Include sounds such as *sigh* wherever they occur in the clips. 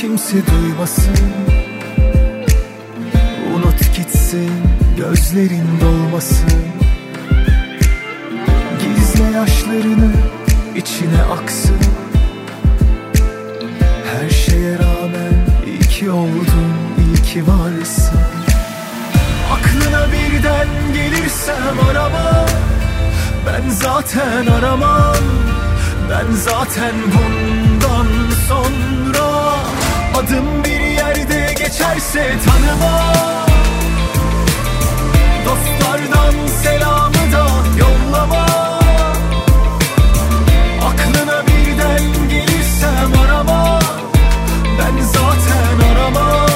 kimse duymasın. Unut gitsin gözlerin dolmasın. Gizle yaşlarını içine aksın. Her şeye rağmen iyi ki oldun, iyi ki varsın. Aklına birden gelirsem arama. Ben zaten aramam. Ben zaten bundan sonra Adım bir yerde geçerse tanıma. Dostlardan selamı da yollama. Aklına birden gelirsem arama. Ben zaten aramam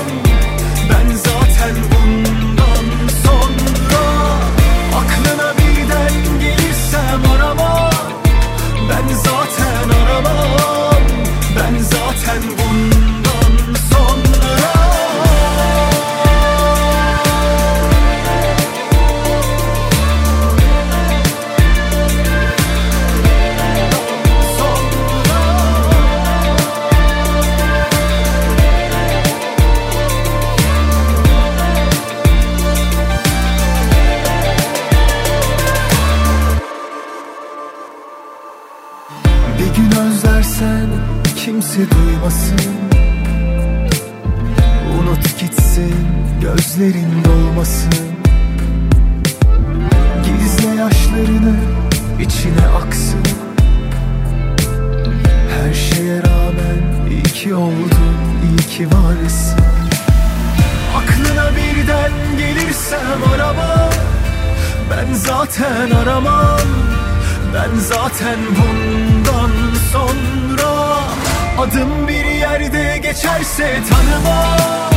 gözlerin dolmasın. Gizle yaşlarını içine aksın. Her şeye rağmen iyi ki oldun, iyi ki varsın. Aklına birden gelirsem arama Ben zaten aramam. Ben zaten bundan sonra Adım bir yerde geçerse tanıma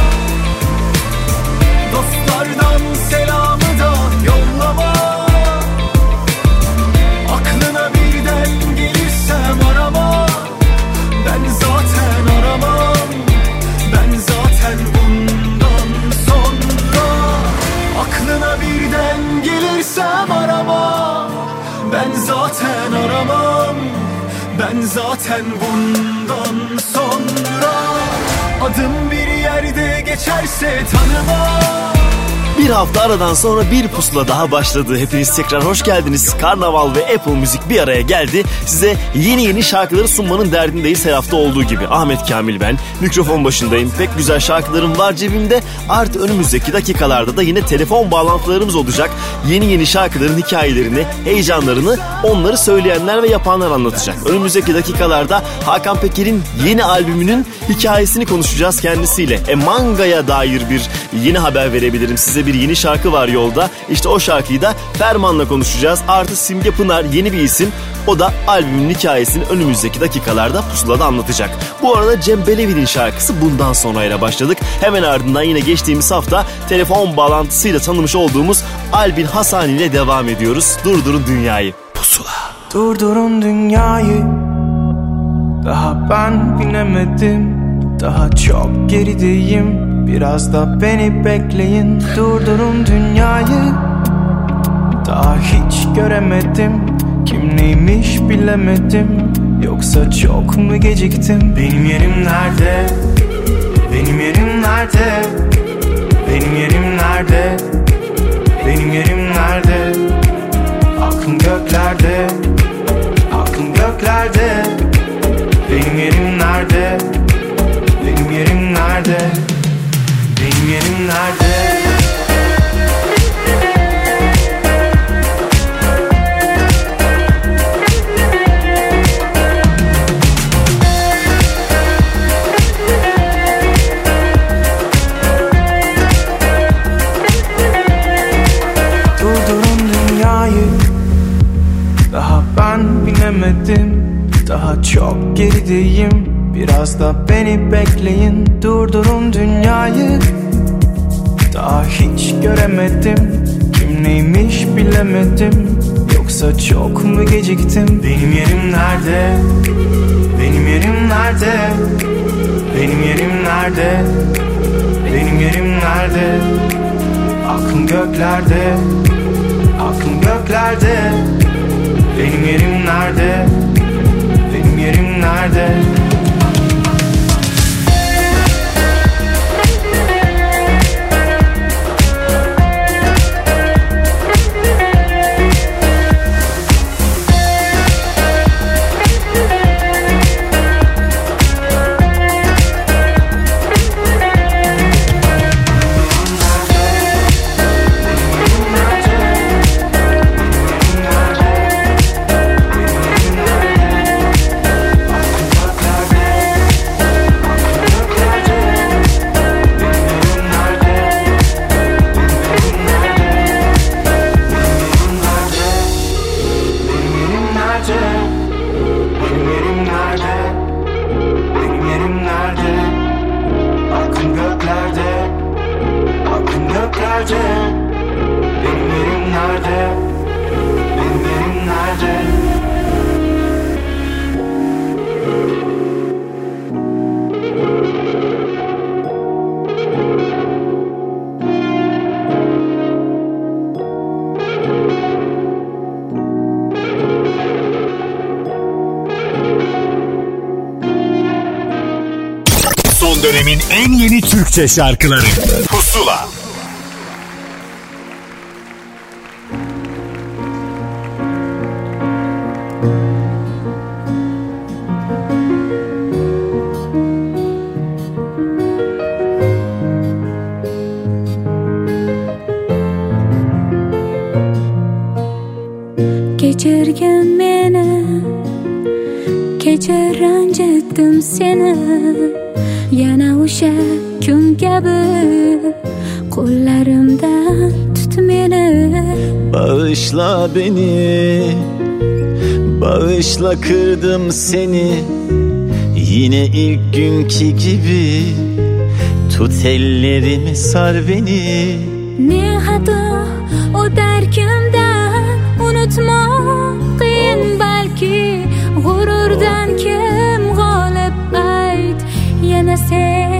Dostlardan selamı da yollama. Aklına birden gelirsem arama. Ben zaten aramam. Ben zaten bundan sonra. Aklına birden gelirsem arama. Ben zaten aramam. Ben zaten bundan sonra. Adım bir yerde geçerse tanıma Bir hafta aradan sonra bir pusula daha başladı. Hepiniz tekrar hoş geldiniz. Karnaval ve Apple Müzik bir araya geldi. Size yeni yeni şarkıları sunmanın derdindeyiz her hafta olduğu gibi. Ahmet Kamil ben. Mikrofon başındayım. Pek güzel şarkılarım var cebimde. Artı önümüzdeki dakikalarda da yine telefon bağlantılarımız olacak. Yeni yeni şarkıların hikayelerini, heyecanlarını onları söyleyenler ve yapanlar anlatacak. Önümüzdeki dakikalarda Hakan Peker'in yeni albümünün hikayesini konuşacağız kendisiyle. E mangaya dair bir yeni haber verebilirim size bir yeni şarkı var yolda. İşte o şarkıyı da Ferman'la konuşacağız. Artı Simge Pınar yeni bir isim. O da albümün hikayesini önümüzdeki dakikalarda pusulada anlatacak. Bu arada Cem Belevi'nin şarkısı bundan sonra ile başladık. Hemen ardından yine geçtiğimiz hafta telefon bağlantısıyla tanımış olduğumuz Albin Hasan ile devam ediyoruz. Durdurun Dünyayı. Pusula. Durdurun dünyayı Daha ben binemedim Daha çok gerideyim Biraz da beni bekleyin Durdurun dünyayı. Daha hiç göremedim Kim neymiş bilemedim. Yoksa çok mu geciktim? Benim yerim nerede? Benim yerim nerede? Benim yerim nerede? Benim yerim nerede? Aklım göklerde. Aklım göklerde Nerede Durdurun dünyayı. Daha ben binemedim Daha çok gerideyim Biraz da beni bekleyin. Durdurun dünyayı Daha hiç göremedim. Kim neymiş bilemedim. Yoksa çok mu geciktim? Benim yerim nerede? Benim yerim nerede? Benim yerim nerede? Benim yerim nerede? Aklım göklerde. Aklım göklerde. Benim yerim nerede? Benim yerim nerede Türkçe şarkıları seni. Yine ilk günkü gibi. Tut ellerimi sar beni. Ne hata o derkimden Unutmak qiyin balki G'ururdan kim g'olib ayt Yana sev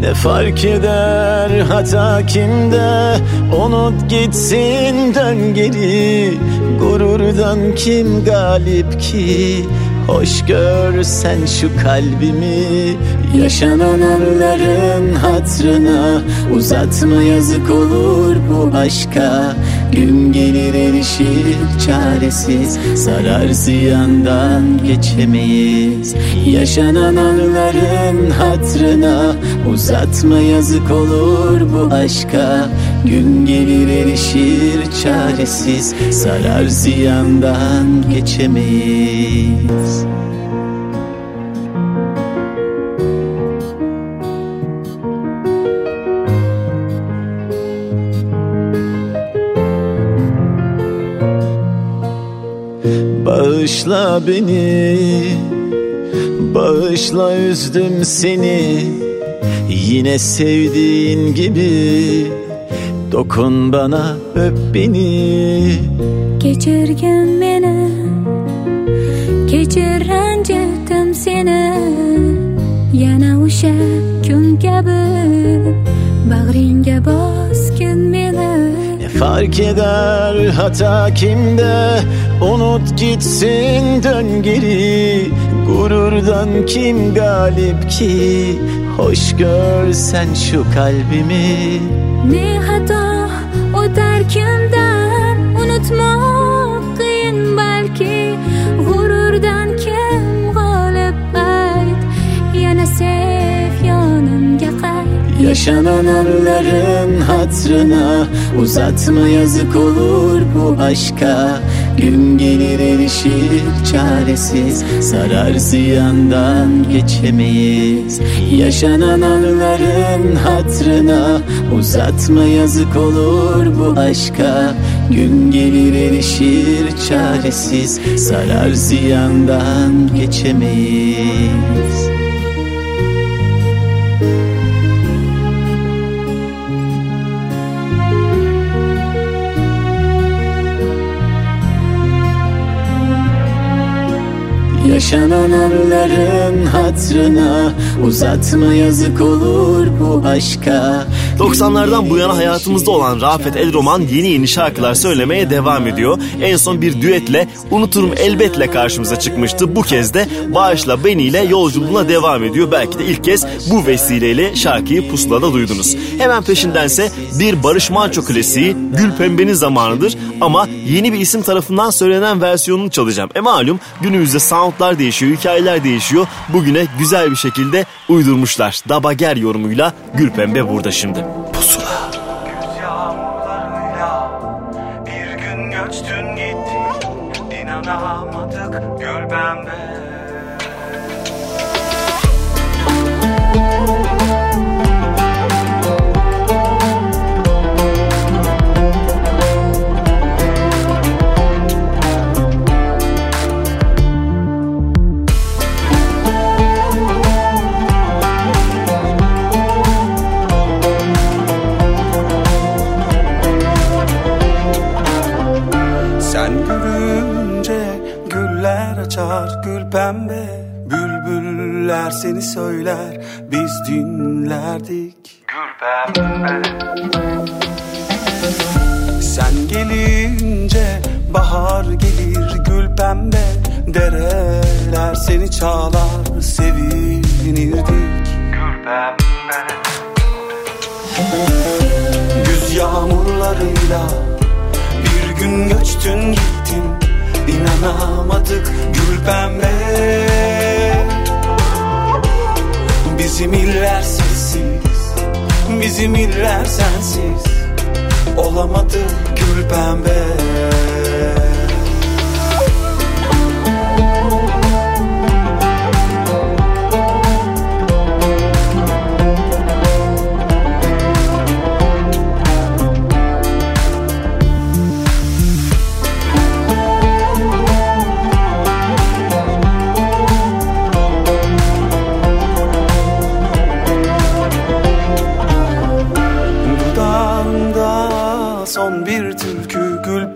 ne fark eder hata kimde? Unut gitsin dön geri. Gururdan kim galip ki? Hoş görsen şu kalbimi. Yaşanan anların hatrına Uzatma yazık olur bu aşka Gün gelir erişir çaresiz Sarar ziyandan geçemeyiz. Yaşanan anların hatrına Uzatma yazık olur bu aşka. Gün gelir erişir çaresiz Sarar ziyandan geçemeyiz Bağışla beni. Bağışla üzdüm seni. Yine sevdiğin gibi Dokun bana öp beni. Kechirgin meni Kechir ranjitdim seni. Yana o'sha kun kabi Bag'ringga bosgin meni Ne fark eder hata kimde Unut gitsin dön geri. Gururdan kim galip ki? Hoş görsen şu kalbimi. Ne hata o derkimden Unutmak qiyin balki G'ururdan kim g'olib ayt Yana sev yonimga qayt Yaşanan anların hatrına Uzatma yazık olur bu aşka Gün gelir erişir çaresiz Sarar ziyandan geçemeyiz. Yaşanan anıların hatrına Uzatma yazık olur bu aşka. Gün gelir erişir çaresiz Sarar ziyandan geçemeyiz Yaşanan anların hatrına Uzatma yazık olur bu aşka 90'lardan bu yana hayatımızda olan Rafet El Roman yeni yeni şarkılar söylemeye devam ediyor. En son bir düetle Unuturum Elbetle karşımıza çıkmıştı. Bu kez de Bağışla Beni ile yolculuğuna devam ediyor. Belki de ilk kez bu vesileyle şarkıyı pusulada duydunuz. Hemen peşindense bir Barış Manço klasiği Gül Pembe'nin zamanıdır ama yeni bir isim tarafından söylenen versiyonunu çalacağım. E malum günümüzde soundlar değişiyor, hikayeler değişiyor. Bugüne güzel bir şekilde uydurmuşlar. Dabager yorumuyla Gül Pembe burada şimdi. Pusula. Söyler biz dinlerdik. Gül pembe Sen gelince bahar gelir gül pembe Dereler seni çağlar sevinirdik. Gül pembe Güz yağmurlarıyla bir gün göçtün gittin İnanamadık gül pembe Bizim iller sessiz Bizim iller sensiz. Olamadı gül pembe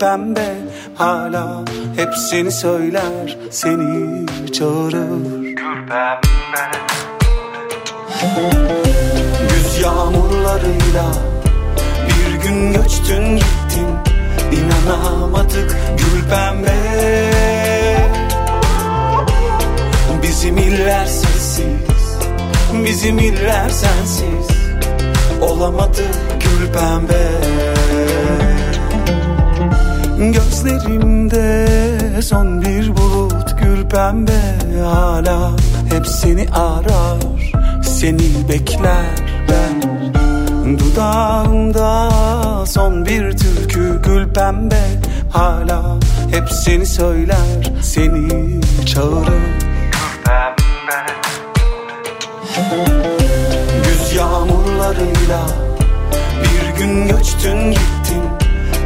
pembe Hala hep seni söyler seni çağırır. Gül pembe. Güz yağmurlarıyla bir gün göçtün gittin İnanamadık gül pembe. Bizim iller sessiz Bizim iller sensiz Olamadı gül pembe Gözlerimde son bir bulut gül pembe Hala hep seni arar Seni bekler ben Dudağımda son bir türkü gül pembe Hala hep seni söyler Seni çağırır. Güz yağmurlarıyla bir gün göçtün gittin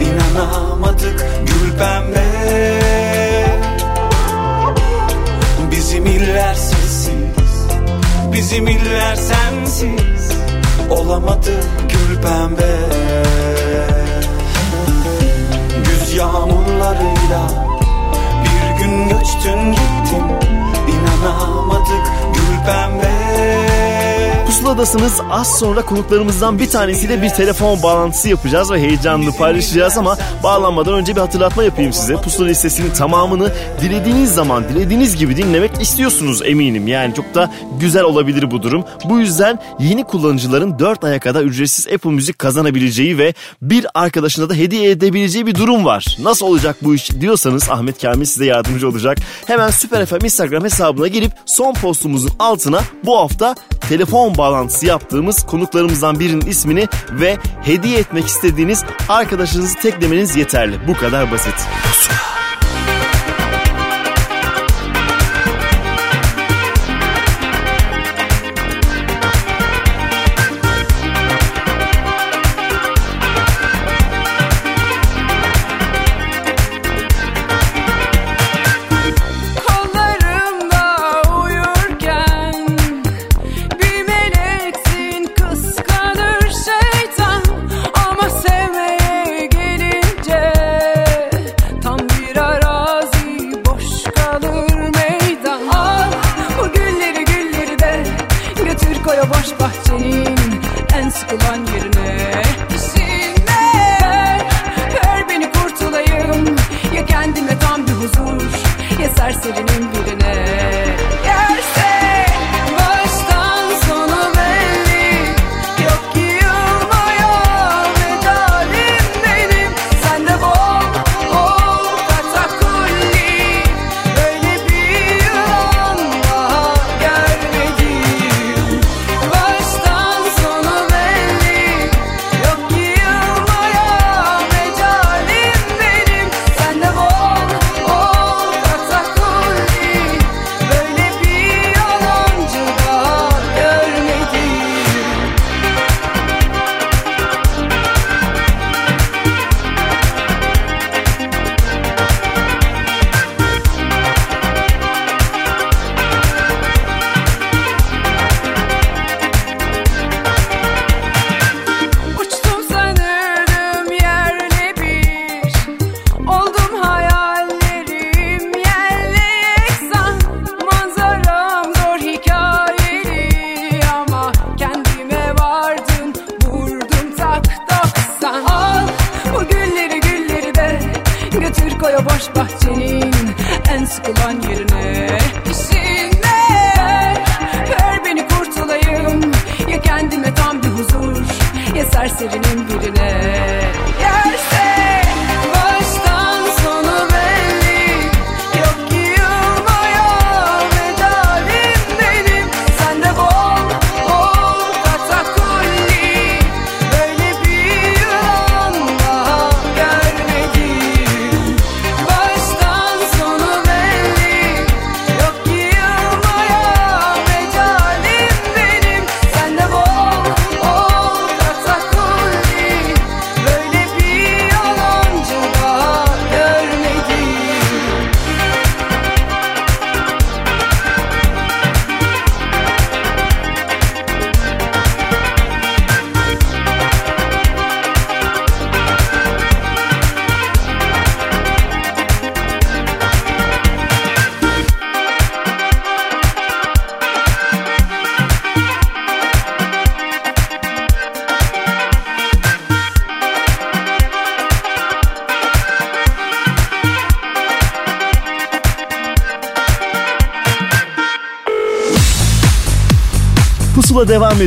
İnanamadık gül pembe Bizim iller sessiz Bizim iller sensiz. Olamadı gül pembe Güz yağmurlarıyla bir gün göçtün gittin. İnanamadık gül pembe Pusuladasınız. Az sonra konuklarımızdan bir tanesiyle bir telefon bağlantısı yapacağız ve heyecanlı paylaşacağız ama bağlanmadan önce bir hatırlatma yapayım size. Pusula listesinin tamamını dilediğiniz zaman, dilediğiniz gibi dinlemek istiyorsunuz eminim. Yani çok da güzel olabilir bu durum. Bu yüzden yeni kullanıcıların 4 aya kadar ücretsiz Apple Müzik kazanabileceği ve bir arkadaşına da hediye edebileceği bir durum var. Nasıl olacak bu iş diyorsanız Ahmet Kamil size yardımcı olacak. Hemen Süper FM Instagram hesabına girip son postumuzun altına bu hafta telefon bağlantısı yaptığımız konuklarımızdan birinin ismini ve hediye etmek istediğiniz arkadaşınızı teklemeniz yeterli. Bu kadar basit. Pusula.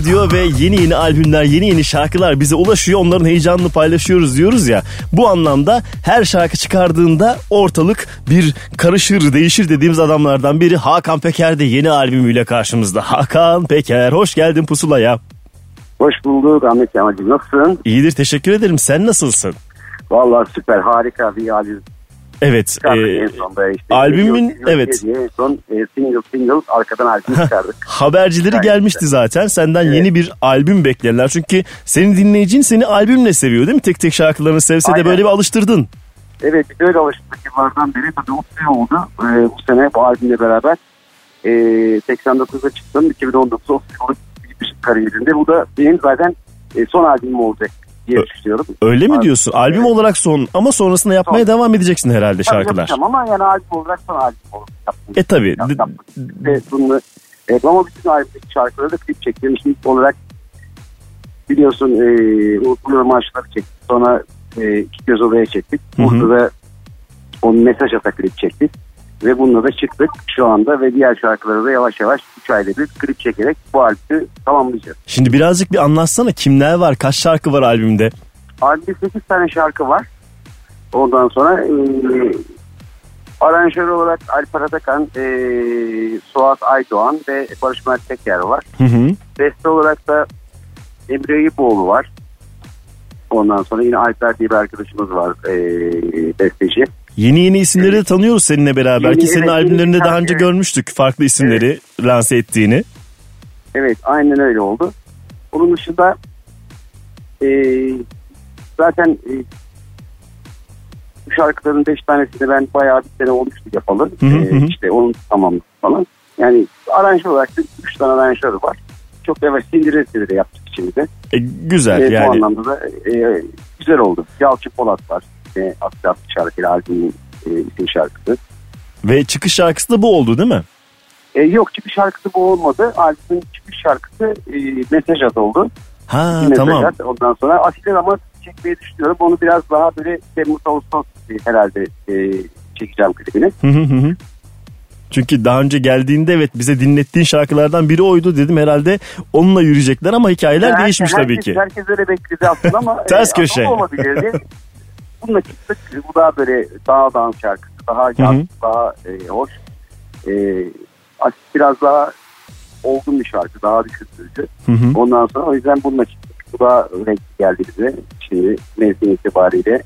Ediyor ve yeni yeni albümler, yeni yeni şarkılar bize ulaşıyor. Onların heyecanını paylaşıyoruz diyoruz ya. Bu anlamda her şarkı çıkardığında ortalık bir karışır, değişir dediğimiz adamlardan biri Hakan Peker de yeni albümüyle karşımızda. Hakan Peker hoş geldin Pusula'ya. Hoş bulduk Ahmet Kemal'cim. Nasılsın? İyidir teşekkür ederim. Sen nasılsın? Vallahi süper harika bir albüm. Evet. e, en sonunda. Işte albümün- evet. En son e, single single arkadan albüm *laughs* çıkardık. Habercileri Gayet gelmişti zaten. Senden yeni bir albüm beklerler. Çünkü senin dinleyicin seni albümle seviyor değil mi? Tek tek şarkılarını sevse de Aynen. böyle bir alıştırdın. evet bir de öyle alıştık yıllardan beri. Tabii 30 yıl oldu e, bu sene bu albümle beraber. E, 89'da çıktım. 2019'da 30 yıllık bir kariyerinde. Bu da benim zaten e, son albümüm olacak diye düşünüyorum. Öyle mi diyorsun? Albüm evet. olarak son ama sonrasında yapmaya Son. devam edeceksin herhalde Tabii şarkılar. yapacağım Ama yani albüm olarak son albüm olarak yaptım. E tabii. Yaptım. Ve bunu, evet, ama bütün albümdeki şarkıları da klip çektim. İlk olarak biliyorsun e, Unutmuyor Marşları çektik. Sonra e, İki Göz Odaya çektik. Burada da onun mesaj ata klip çektik. Ve bununla da çıktık şu anda ve diğer şarkıları da yavaş yavaş 3 ayda bir klip çekerek bu albümü tamamlayacağız. Şimdi birazcık bir anlatsana kimler var? Kaç şarkı var albümde? Albümde 8 tane şarkı var. Ondan sonra e, aranjör olarak Alper Atakan, e, Suat Aydoğan ve Barış Mert Teker var. Hı hı. Beste olarak da Emre Eyüboğlu var. Ondan sonra yine Alper diye bir arkadaşımız var e, besteci. Yeni yeni isimleri de tanıyoruz seninle beraber Yeni, ki senin evet, albümlerinde yeni daha önce şarkı. görmüştük farklı isimleri lanse ettiğini. Evet aynen öyle oldu. Onun dışında e, zaten e, bu şarkıların 5 tanesini ben bayağı bir sene olmuştu yapalı. Hı hı hı. işte onun tamamı falan. Yani aranjör olarak 3 tane aranjör var. Çok yavaş sindire sindire yaptık içimizde. E, güzel E, Bu yani. anlamda da e, güzel oldu. Yalçın Polat var. E, Aslı Aslı şarkıyla albümün e, isim şarkısı. Ve çıkış şarkısı da bu oldu değil mi? E, yok çıkış şarkısı bu olmadı. Albümün çıkış şarkısı e, Mesaj At oldu. Ha Mesaj tamam. At. Ondan sonra Asil ama çekmeyi düşünüyorum. Onu biraz daha böyle Temmuz Ağustos e, herhalde e, çekeceğim klibini. Hı hı hı hı. Çünkü daha önce geldiğinde evet bize dinlettiğin şarkılardan biri oydu dedim herhalde onunla yürüyecekler ama hikayeler Herkes- değişmiş tabii herkes, ki. Herkes öyle bekledi aslında ama *laughs* Ters e, köşe. olabilirdi. *laughs* Bununla çıktık. Bu daha böyle daha dans şarkısı. Daha yaz, daha e, hoş. E, biraz daha olgun bir şarkı. Daha düşündürücü. Ondan sonra o yüzden bununla çıktık. Bu da renkli geldi bize. Şimdi mevsim itibariyle.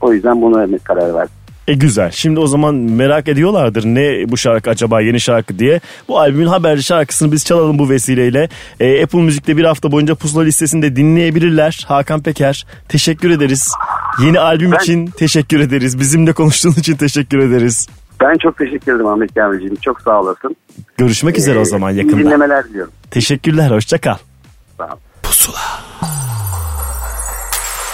O yüzden buna karar verdik. E güzel. Şimdi o zaman merak ediyorlardır ne bu şarkı acaba yeni şarkı diye. Bu albümün haberci şarkısını biz çalalım bu vesileyle. E, Apple Müzik'te bir hafta boyunca pusula listesinde dinleyebilirler. Hakan Peker teşekkür ederiz. Yeni albüm Ben- için teşekkür ederiz. Bizimle konuştuğun için teşekkür ederiz. Ben çok teşekkür ederim Ahmet Kamilciğim. Çok sağ olasın. Görüşmek üzere o zaman Ee, yakında. dinlemeler diliyorum. Teşekkürler hoşça kal. Sağ ol.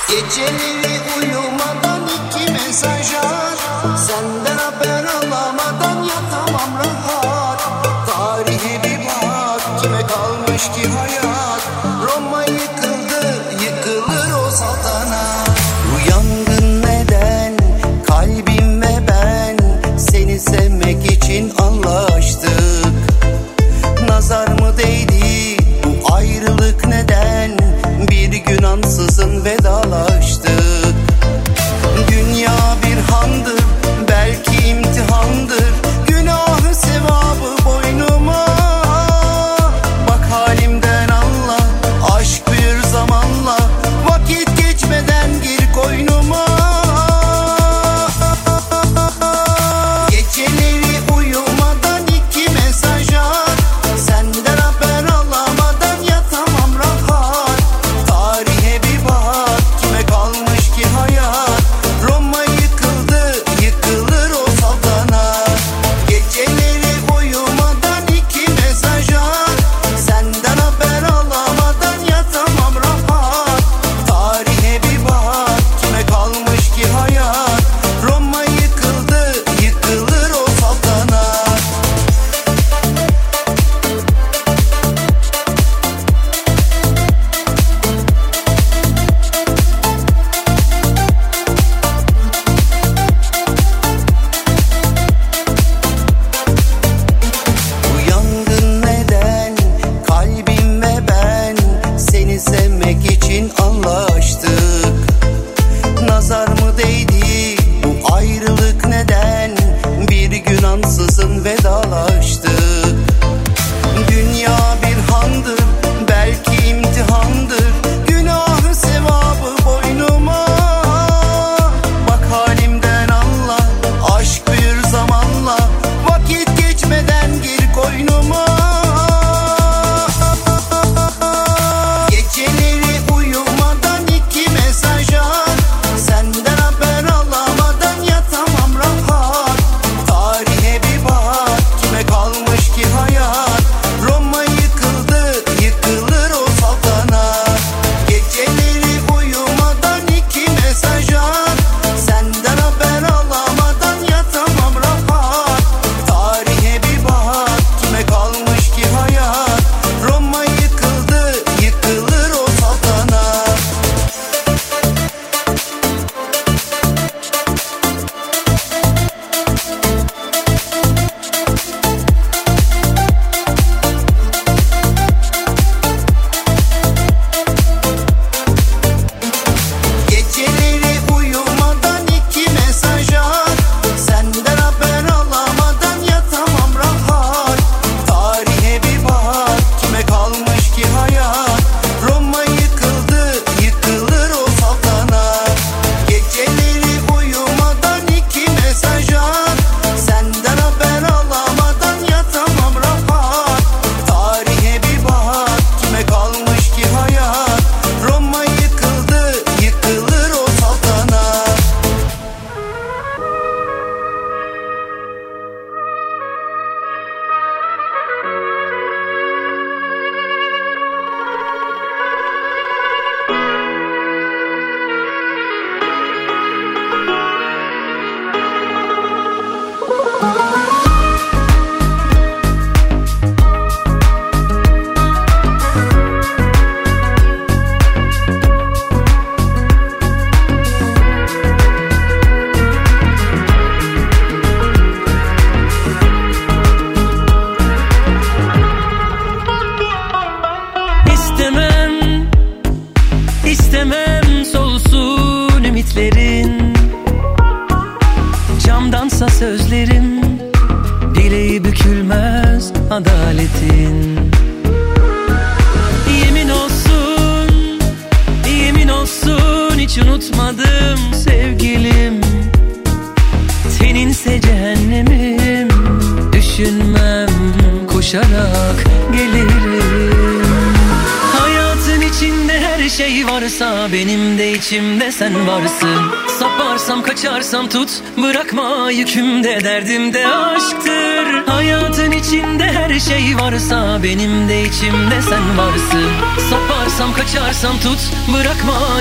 Geceleri uyumadan iki mesaj at. Senden haber alamadan yatamam rahat. Tarihe bir bak kime kalmış ki Bir gün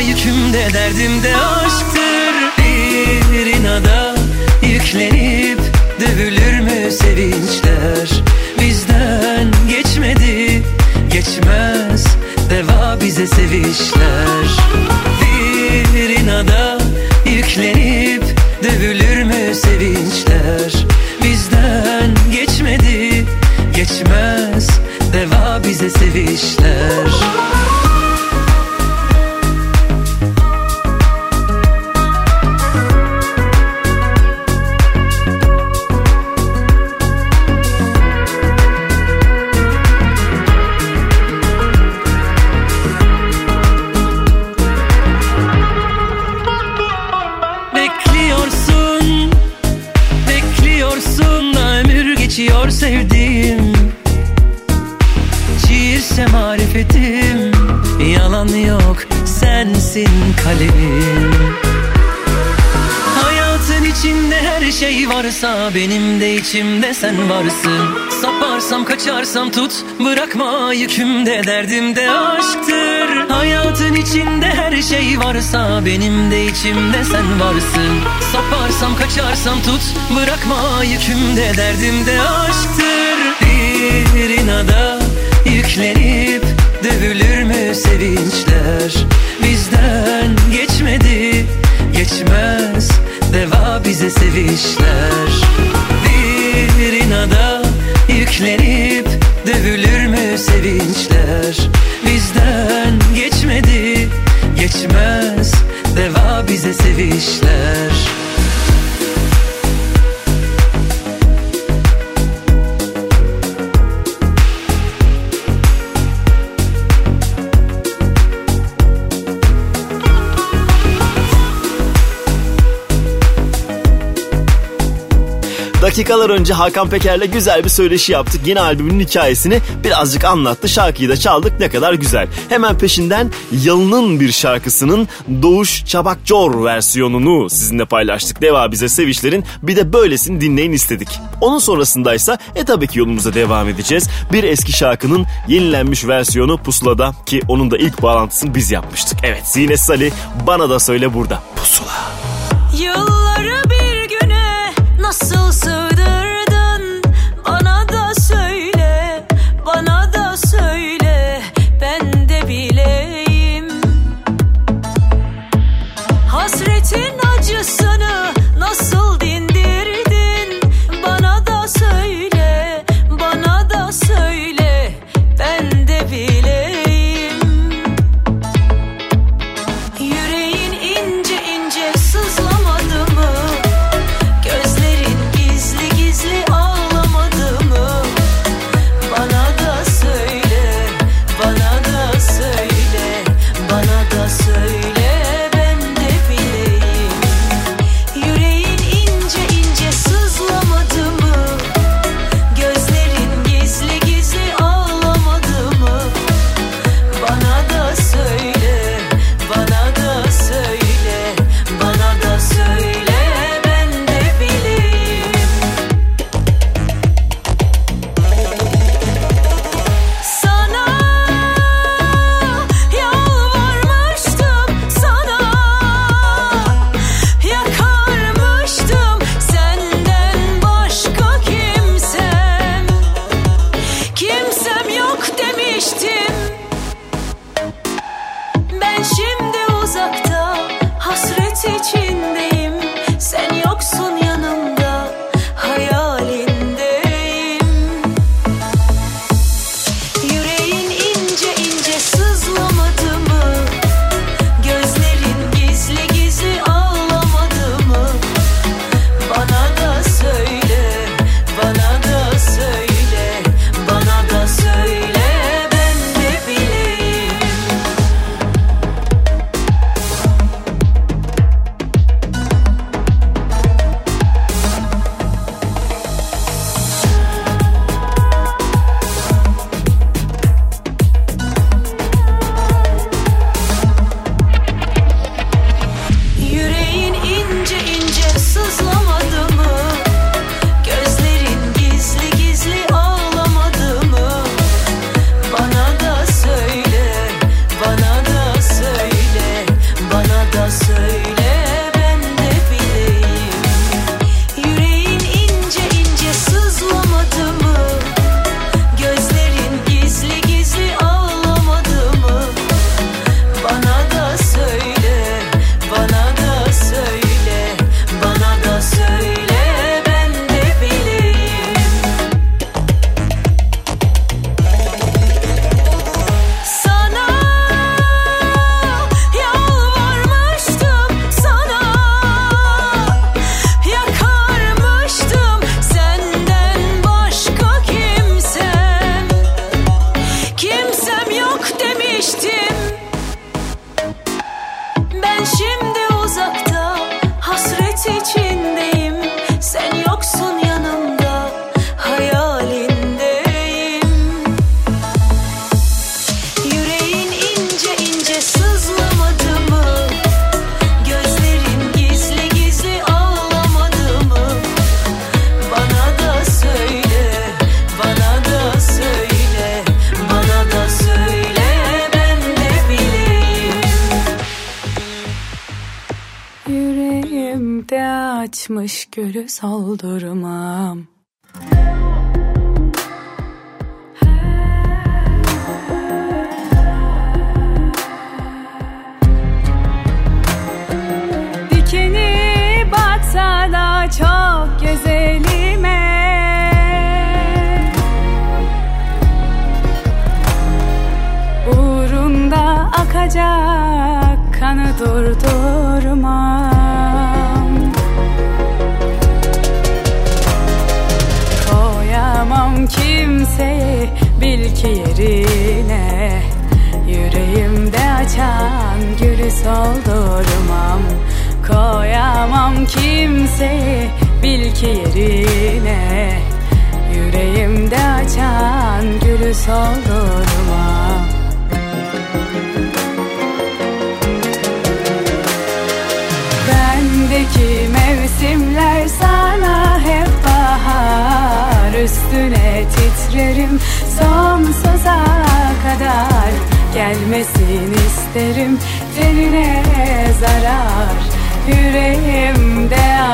Bırakma yükümde derdimde aşktır. Bir inada yüklenip Dövülür mü sevinçler? Bizden geçmedi Geçmez Deva bize sevişler. Bir inada yüklenip Dövülür mü sevinçler? Bizden geçmedi Geçmez Deva bize sevişler kalemim Hayatın içinde her şey varsa Benim de içimde sen varsın. Saparsam kaçarsam tut Bırakma yükümde derdimde aşktır. Hayatın içinde her şey varsa Benim de içimde sen varsın. Saparsam kaçarsam tut Bırakma yükümde derdimde aşktır. Bir inada yüklenip Dövülür mü sevinçler Bizden geçmedi. Geçmez Deva bize sevişler. Bir inada yüklenip Dövülür mü sevinçler? Bizden geçmedi. Geçmez Deva bize sevişler Dakikalar önce Hakan Peker'le güzel bir söyleşi yaptık. Yeni albümün hikayesini birazcık anlattı. Şarkıyı da çaldık. Ne kadar güzel. Hemen peşinden Yalın'ın bir şarkısının Doğuş Çabakcor versiyonunu sizinle paylaştık. Deva bize sevişlerin bir de böylesini dinleyin istedik. Onun sonrasındaysa e tabii ki yolumuza devam edeceğiz. Bir eski şarkının yenilenmiş versiyonu Pusula'da ki onun da ilk bağlantısını biz yapmıştık. Evet Zine Salih bana da söyle burada. Pusula. Yılları bir güne nasıl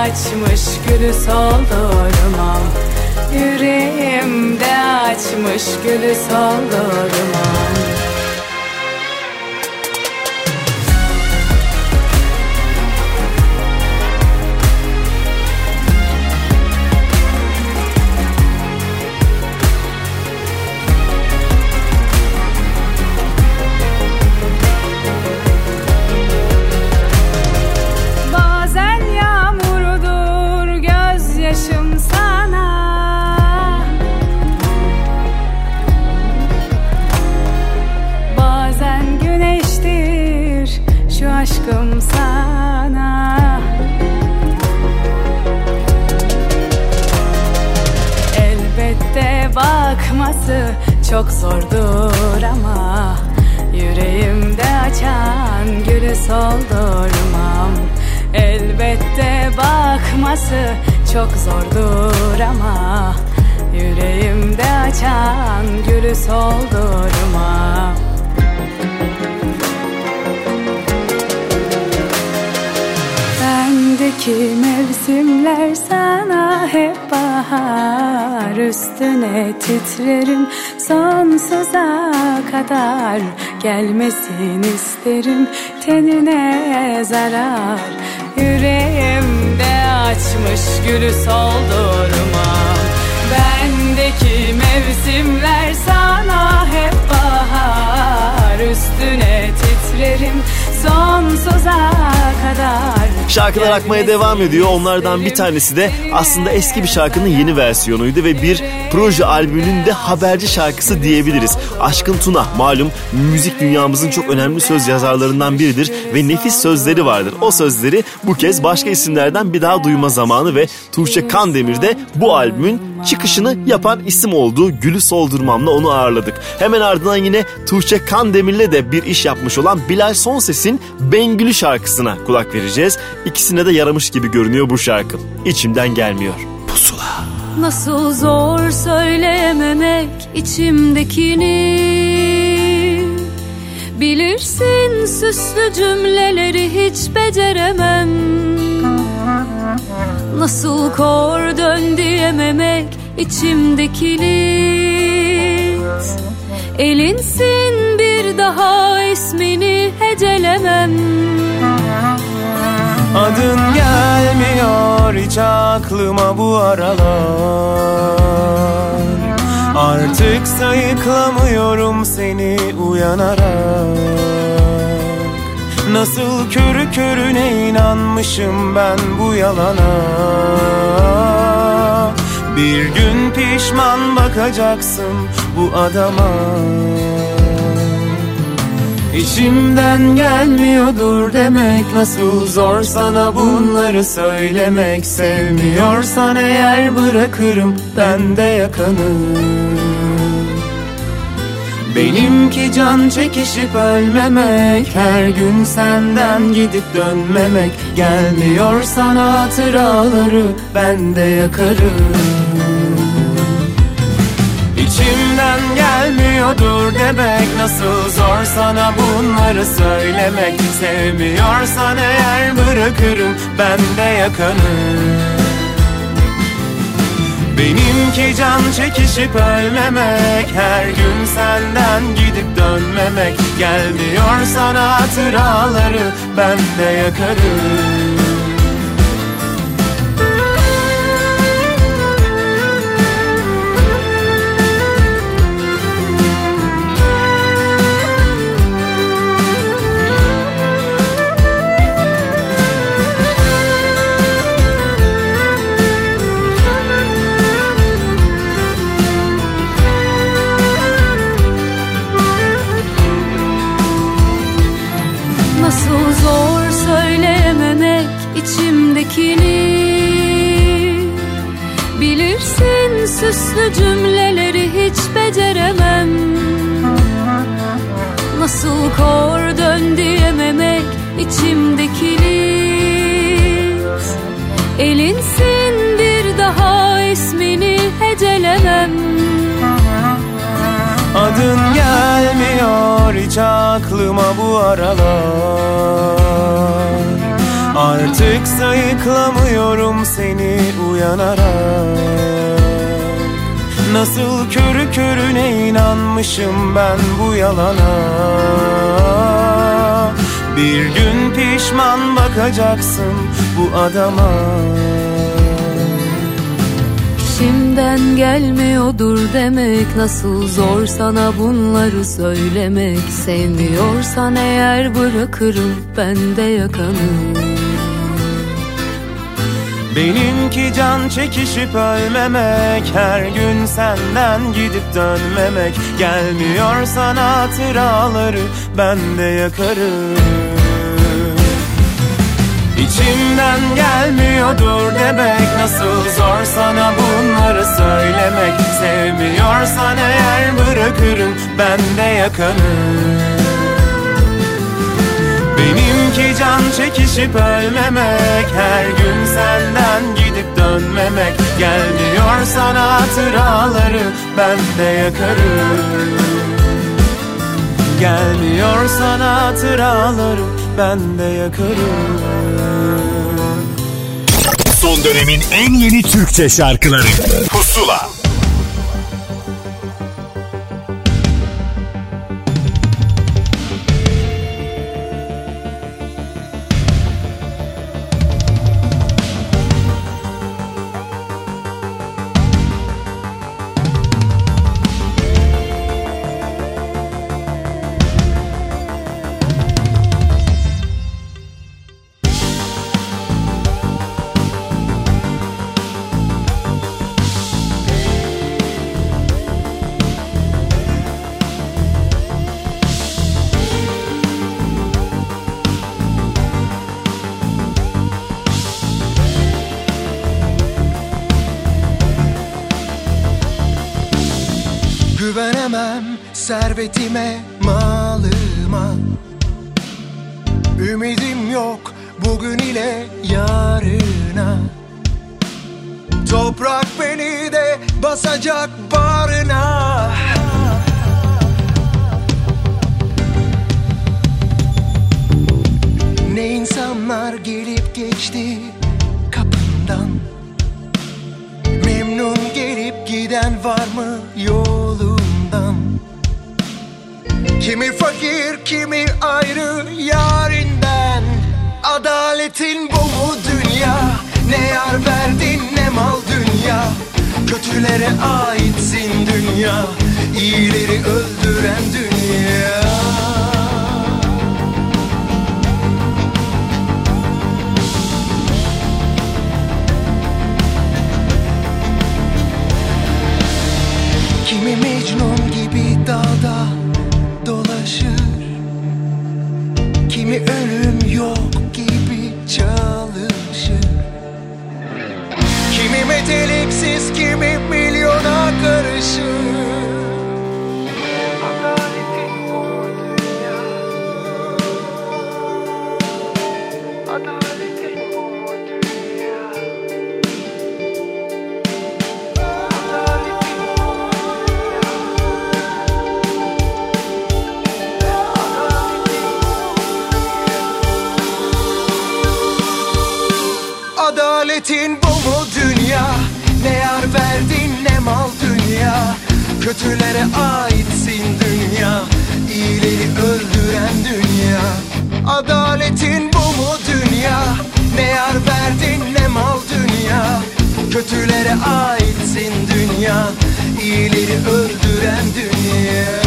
açmış gülü soldurmam Yüreğimde açmış gülü soldurmam soldurmam Bendeki mevsimler sana hep bahar. Üstüne titrerim sonsuza kadar Gelmesin isterim. Tenine zarar Yüreğimde açmış gülü soldurmam Bendeki mevsimler sana hep bahar Üstüne titrerim sonsuza kadar Şarkılar akmaya devam ediyor. Onlardan bir tanesi de aslında eski bir şarkının yeni versiyonuydu ve bir proje albümünün de haberci şarkısı diyebiliriz. Aşkın Tuna malum müzik dünyamızın çok önemli söz yazarlarından biridir ve nefis sözleri vardır. O sözleri bu kez başka isimlerden bir daha duyma zamanı ve Tuğçe Kandemir de bu albümün çıkışını yapan isim olduğu Gülü Soldurmam'la onu ağırladık. Hemen ardından yine Tuğçe Kandemir'le de bir iş yapmış olan Bilal Sonses'in Bengülü şarkısına kulak vereceğiz. İkisine de yaramış gibi görünüyor bu şarkı. İçimden gelmiyor. Pusula. Nasıl zor söylememek içimdekini Bilirsin süslü cümleleri hiç beceremem Nasıl kor dön diyememek içimdekini Elinsin bir daha ismini hecelemem. Adın gelmiyor hiç aklıma bu aralar. Artık sayıklamıyorum seni uyanarak Nasıl körü körüne inanmışım ben bu yalana? Bir gün pişman bakacaksın bu adama. İçimden gelmiyordur demek Nasıl zor sana bunları söylemek. Sevmiyorsan eğer bırakırım ben de yakanı Benimki can çekişip ölmemek Her gün senden gidip dönmemek. Gelmiyor sana hatıraları ben de yakarım. İçimden gelmiyor gelmiyordur demek Nasıl zor sana bunları söylemek. Sevmiyorsan eğer bırakırım ben de yakanı Benimki can çekişip ölmemek Her gün senden gidip dönmemek. Gelmiyor sana hatıraları ben de yakarım süslü cümleleri hiç beceremem. Nasıl kor dön diyememek içimdekini Elinsin bir daha ismini hecelemem. Adın gelmiyor hiç aklıma bu aralar. Artık sayıklamıyorum seni uyanarak Nasıl körü körüne inanmışım ben bu yalana? Bir gün pişman bakacaksın bu adama. İçimden gelmiyordur demek Nasıl zor sana bunları söylemek. Sevmiyorsan eğer bırakırım ben de yakanı Benimki can çekişip ölmemek Her gün senden gidip dönmemek. Gelmiyor sana hatıraları ben de yakarım. İçimden gelmiyordur demek Nasıl zor sana bunları söylemek. Sevmiyorsan eğer bırakırım ben de yakanı Benimki can çekişip ölmemek Her gün senden gidip dönmemek. Gelmiyor sana hatıraları ben de yakarım. Gelmiyor sana hatıraları ben de yakarım. Son dönemin en yeni Türkçe şarkıları gelip geçti kapından Memnun gelip giden var mı yolundan? Kimi fakir kimi ayrı yarinden. Adaletin bu mu dünya? Ne yar verdin ne mal dünya? Kötülere aitsin dünya İyileri öldüren dünya Mecnun gibi dağda dolaşır. Kimi ölüm yok gibi çalışır. Kimi meteliksiz kimi milyona karışır verdin ne mal dünya? Kötülere aitsin dünya İyileri öldüren dünya. Adaletin bu mu dünya? Ne yar verdin ne mal dünya? Kötülere aitsin dünya İyileri öldüren dünya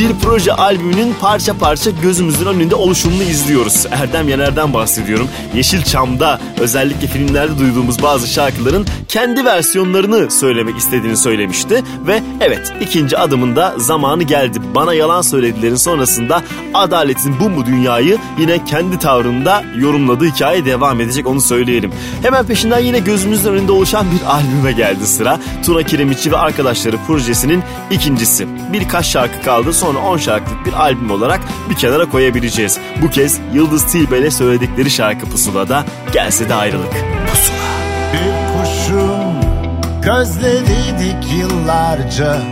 Bir proje albümünün parça parça gözümüzün önünde oluşumunu izliyoruz. Erdem Yener'den bahsediyorum. Yeşilçam'da özellikle filmlerde duyduğumuz bazı şarkıların kendi versiyonlarını söylemek istediğini söylemişti. Ve evet ikinci adımında zamanı geldi. Bana yalan söyledilerin sonrasında adaletin bu mu dünyayı yine kendi tavrında yorumladığı hikaye devam edecek onu söyleyelim. Hemen peşinden yine gözümüzün önünde oluşan bir albüme geldi sıra. Tuna Kiremitçi ve arkadaşları projesinin ikincisi. Birkaç şarkı kaldı sonra 10 şarkılık bir albüm olarak bir kenara koyabileceğiz. Bu kez Yıldız Tilbe'yle söyledikleri şarkı Pusula'da Gelse de Ayrılık. Bir kuşun gözleriydik yıllarca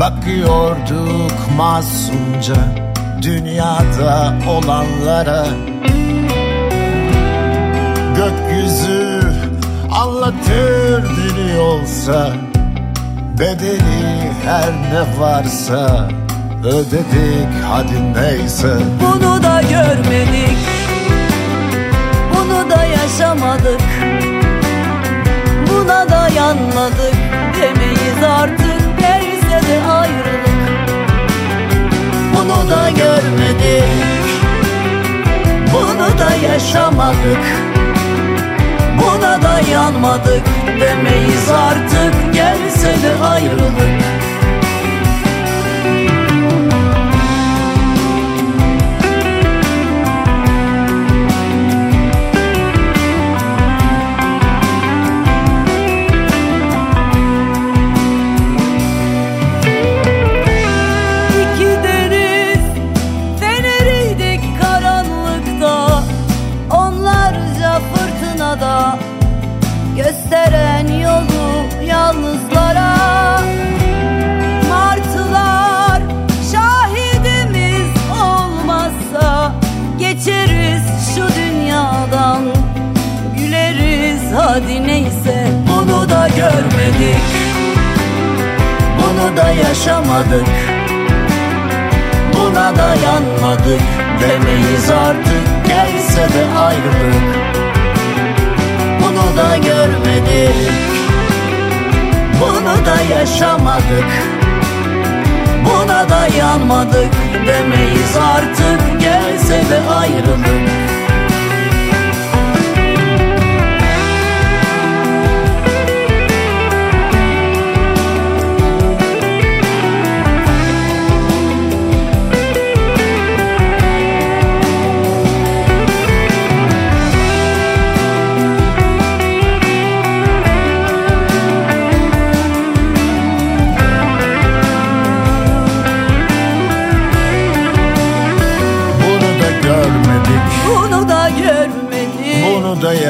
Bakıyorduk masumca dünyada olanlara Gökyüzü anlatır dili olsa Bedeli her ne varsa ödedik hadi neyse. Bunu da görmedik. Bunu da yaşamadık. Buna da yanmadık Demeyiz artık. Gelse de ayrılık. Bunu da görmedik. Bunu da yaşamadık. Buna da yanmadık Demeyiz artık. Gelse de ayrılık da yaşamadık. Buna da yanmadık Demeyiz artık. Gelse de ayrılık. Bunu da görmedik. Bunu da yaşamadık. Buna da yanmadık Demeyiz artık. Gelse de ayrılık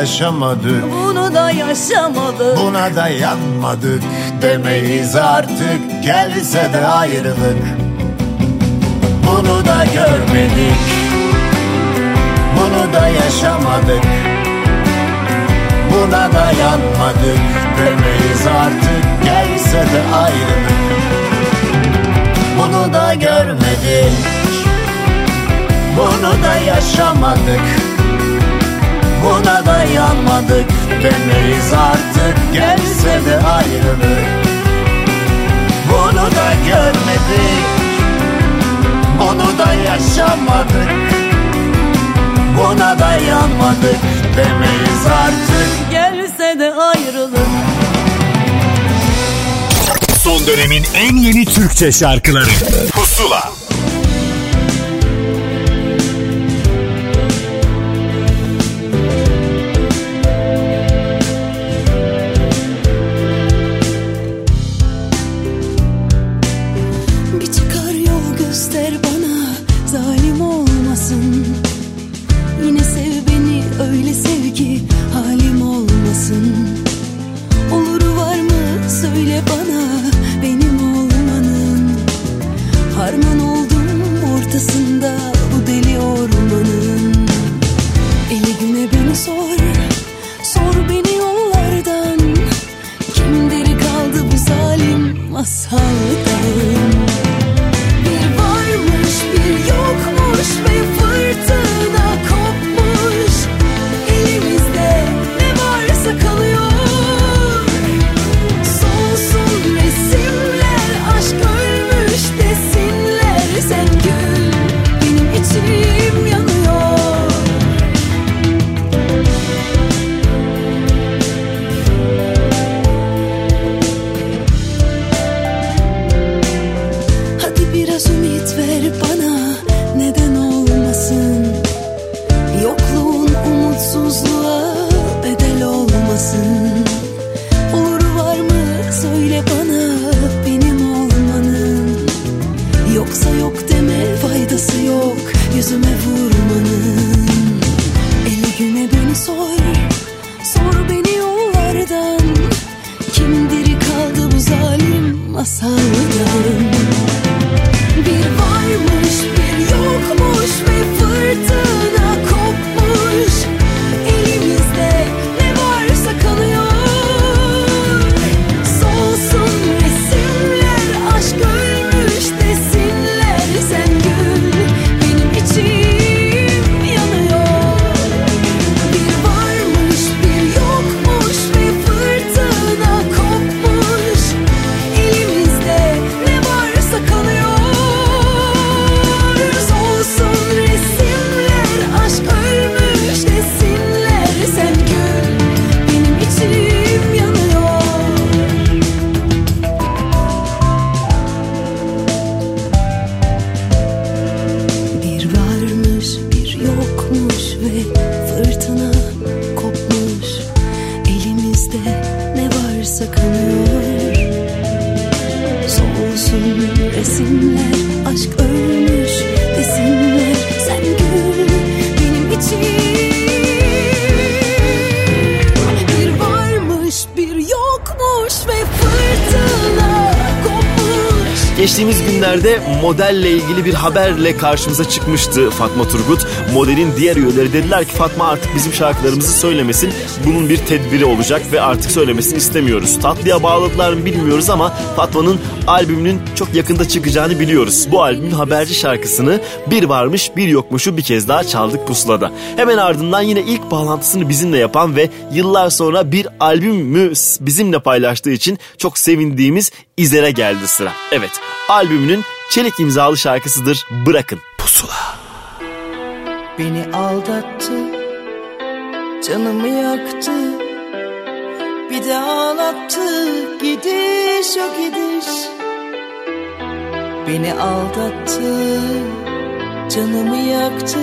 yaşamadık Bunu da yaşamadık Buna da yanmadık Demeyiz artık. Gelse de ayrılık. Bunu da görmedik. Bunu da yaşamadık. Buna da yanmadık. Demeyiz artık. Gelse de ayrılık. Bunu da görmedik. Bunu da yaşamadık. Buna yanmadık Demeyiz artık. Gelse de ayrılık. Bunu da görmedik. Bunu da yaşamadık. Buna da yanmadık Demeyiz artık. Gelse de ayrılık. Son dönemin en yeni Türkçe şarkıları zalim modelle ilgili bir haberle karşımıza çıkmıştı Fatma Turgut. Modelin diğer üyeleri dediler ki Fatma artık bizim şarkılarımızı söylemesin. Bunun bir tedbiri olacak ve artık söylemesini istemiyoruz. Tatlıya bağladılar mı bilmiyoruz ama Fatma'nın albümünün çok yakında çıkacağını biliyoruz. Bu albümün haberci şarkısını bir varmış bir yokmuşu bir kez daha çaldık pusulada. Hemen ardından yine ilk bağlantısını bizimle yapan ve yıllar sonra bir albümü bizimle paylaştığı için çok sevindiğimiz İzer'e geldi sıra. Evet albümünün çelik imzalı şarkısıdır Bırakın. Pusula. Beni aldattı Canımı yaktı. Bir de ağlattı Gidiş o gidiş. Beni aldattı Canımı yaktı.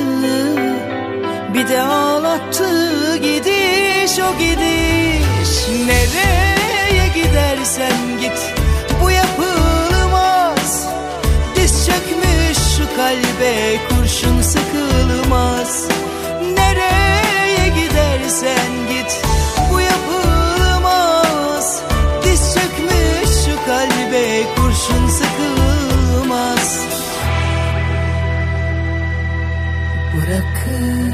Bir de ağlattı Gidiş o gidiş. Nereye gidersen git kalbe kurşun sıkılmaz. Nereye gidersen git bu yapılmaz. Diz çökmüş şu kalbe kurşun sıkılmaz. Bırakın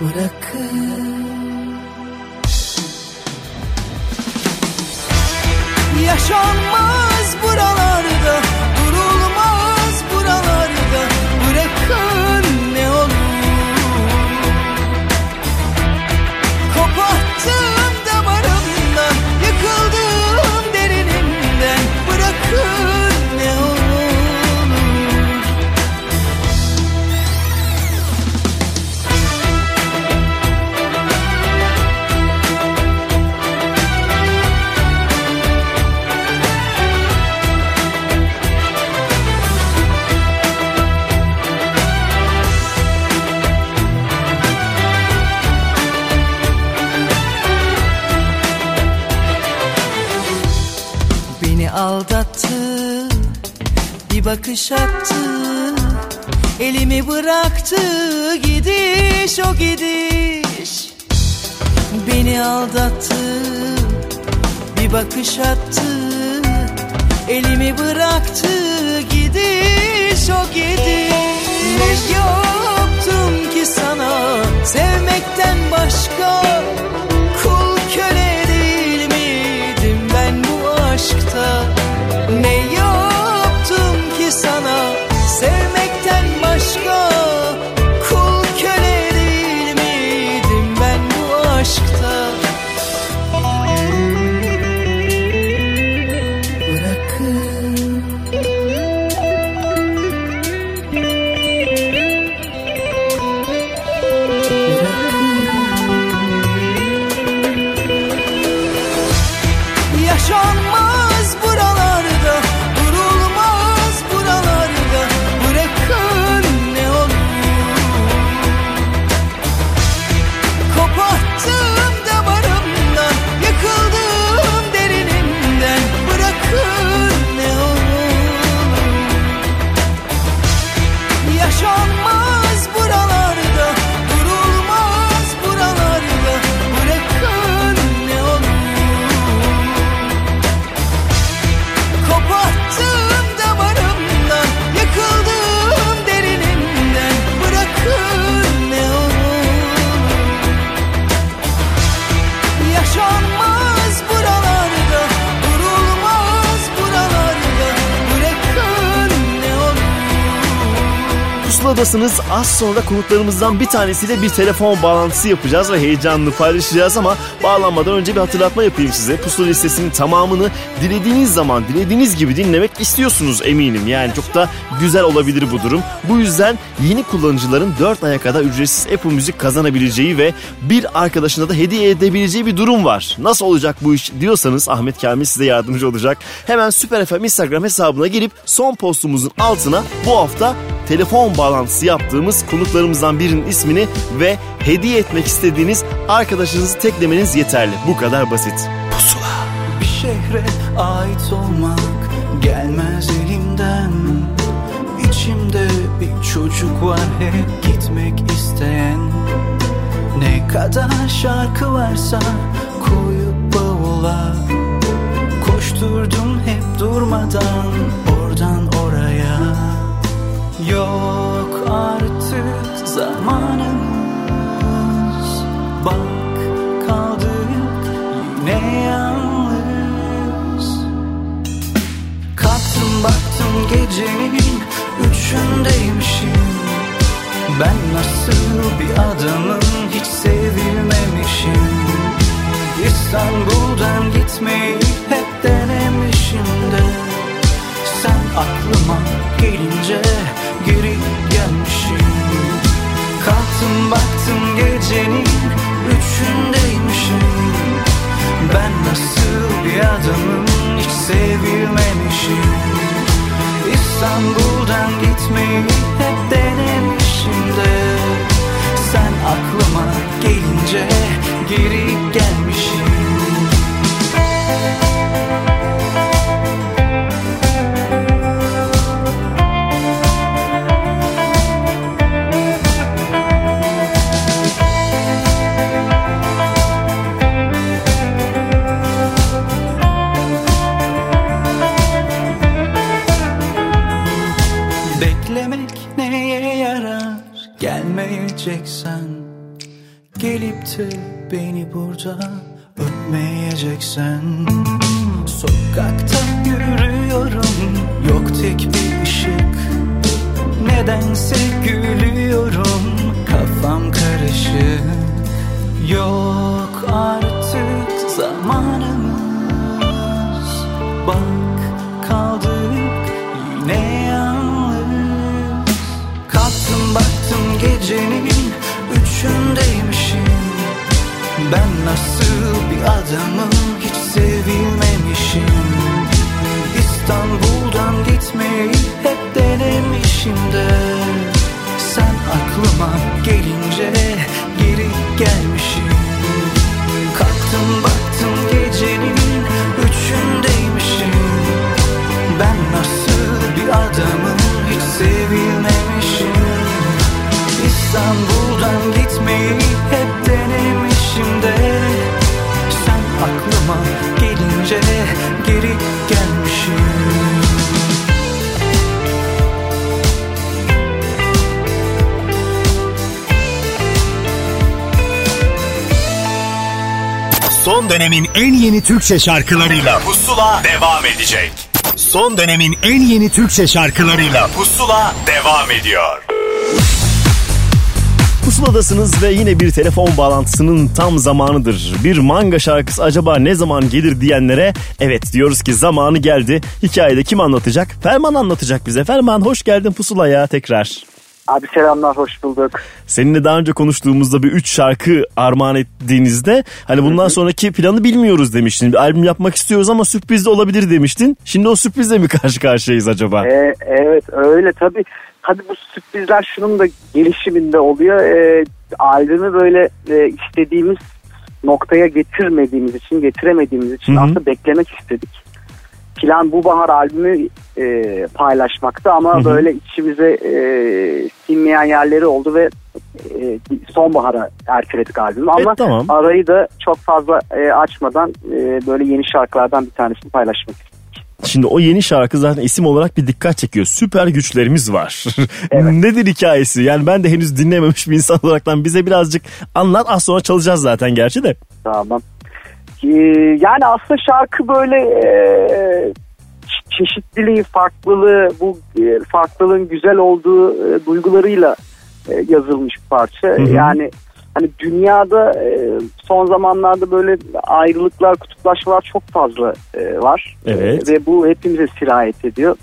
Bırakın 什么？Aldattı Bir bakış attı Elimi bıraktı Gidiş o gidiş. Beni aldattı Bir bakış attı Elimi bıraktı Gidiş o gidiş. Ne yaptım ki sana Sevmekten başka Pusuladasınız. Az sonra konuklarımızdan bir tanesiyle bir telefon bağlantısı yapacağız ve heyecanlı paylaşacağız ama bağlanmadan önce bir hatırlatma yapayım size. Pusula listesinin tamamını dilediğiniz zaman dilediğiniz gibi dinlemek istiyorsunuz eminim. Yani çok da güzel olabilir bu durum. Bu yüzden yeni kullanıcıların 4 aya kadar ücretsiz Apple Müzik kazanabileceği ve bir arkadaşına da hediye edebileceği bir durum var. Nasıl olacak bu iş diyorsanız Ahmet Kamil size yardımcı olacak. Hemen Süper FM Instagram hesabına girip son postumuzun altına bu hafta telefon bağlantısı yaptığımız konuklarımızdan birinin ismini ve hediye etmek istediğiniz arkadaşınızı teklemeniz yeterli. Bu kadar basit. Şehre ait olmak gelmez elimden. İçimde bir çocuk var hep gitmek isteyen. Ne kadar şarkı varsa koyup bavula. Koşturdum hep durmadan oradan oraya. Yok artık zamanımız Bak kaldık yine yalnız baktım gecenin üçündeymişim. Ben nasıl bir adamım hiç sevilmemişim. İstanbul'dan gitmeyi hep denemişim de. Sen aklıma gelince geri gelmişim. Kalktım baktım gecenin üçündeymişim. Ben nasıl bir adamım hiç sevilmemişim İstanbul'dan gitmeyi hep denemişim de Sen aklıma gelince geri gelmişim Türkçe şarkılarıyla Pusula devam edecek. Son dönemin en yeni Türkçe şarkılarıyla Pusula devam ediyor. Pusuladasınız ve yine bir telefon bağlantısının tam zamanıdır. Bir manga şarkısı acaba ne zaman gelir diyenlere evet diyoruz ki zamanı geldi. Hikayede kim anlatacak? Ferman anlatacak bize. Ferman hoş geldin Pusula'ya tekrar. Abi selamlar hoş bulduk. Seninle daha önce konuştuğumuzda bir üç şarkı armağan ettiğinizde hani bundan sonraki planı bilmiyoruz demiştin. Bir albüm yapmak istiyoruz ama sürpriz de olabilir demiştin. Şimdi o sürprizle mi *laughs* karşı karşıyayız acaba? Ee, evet öyle tabii. Tabii bu sürprizler şunun da gelişiminde oluyor. Ee, albümü böyle e, istediğimiz noktaya getirmediğimiz için, getiremediğimiz için Hı hı. aslında beklemek istedik. Plan bu bahar albümü e, paylaşmaktı ama Hı hı. böyle içimize e, sinmeyen yerleri oldu ve e, sonbahara erteledik albümü. Ama tamam. arayı da çok fazla e, açmadan e, böyle yeni şarkılardan bir tanesini paylaşmak istedim. Şimdi o yeni şarkı zaten isim olarak bir dikkat çekiyor. Süper güçlerimiz var. *laughs* Nedir hikayesi? Yani ben de henüz dinlememiş bir insan olaraktan bize birazcık anlat. Az sonra çalacağız zaten gerçi de. Tamam. Ee, yani aslında şarkı böyle e, çeşitliliği, farklılığı, bu e, farklılığın güzel olduğu e, duygularıyla e, yazılmış bir parça. hı. Yani hani dünyada son zamanlarda böyle ayrılıklar, kutuplaşmalar çok fazla var. Evet. Ve bu hepimize sirayet ediyor.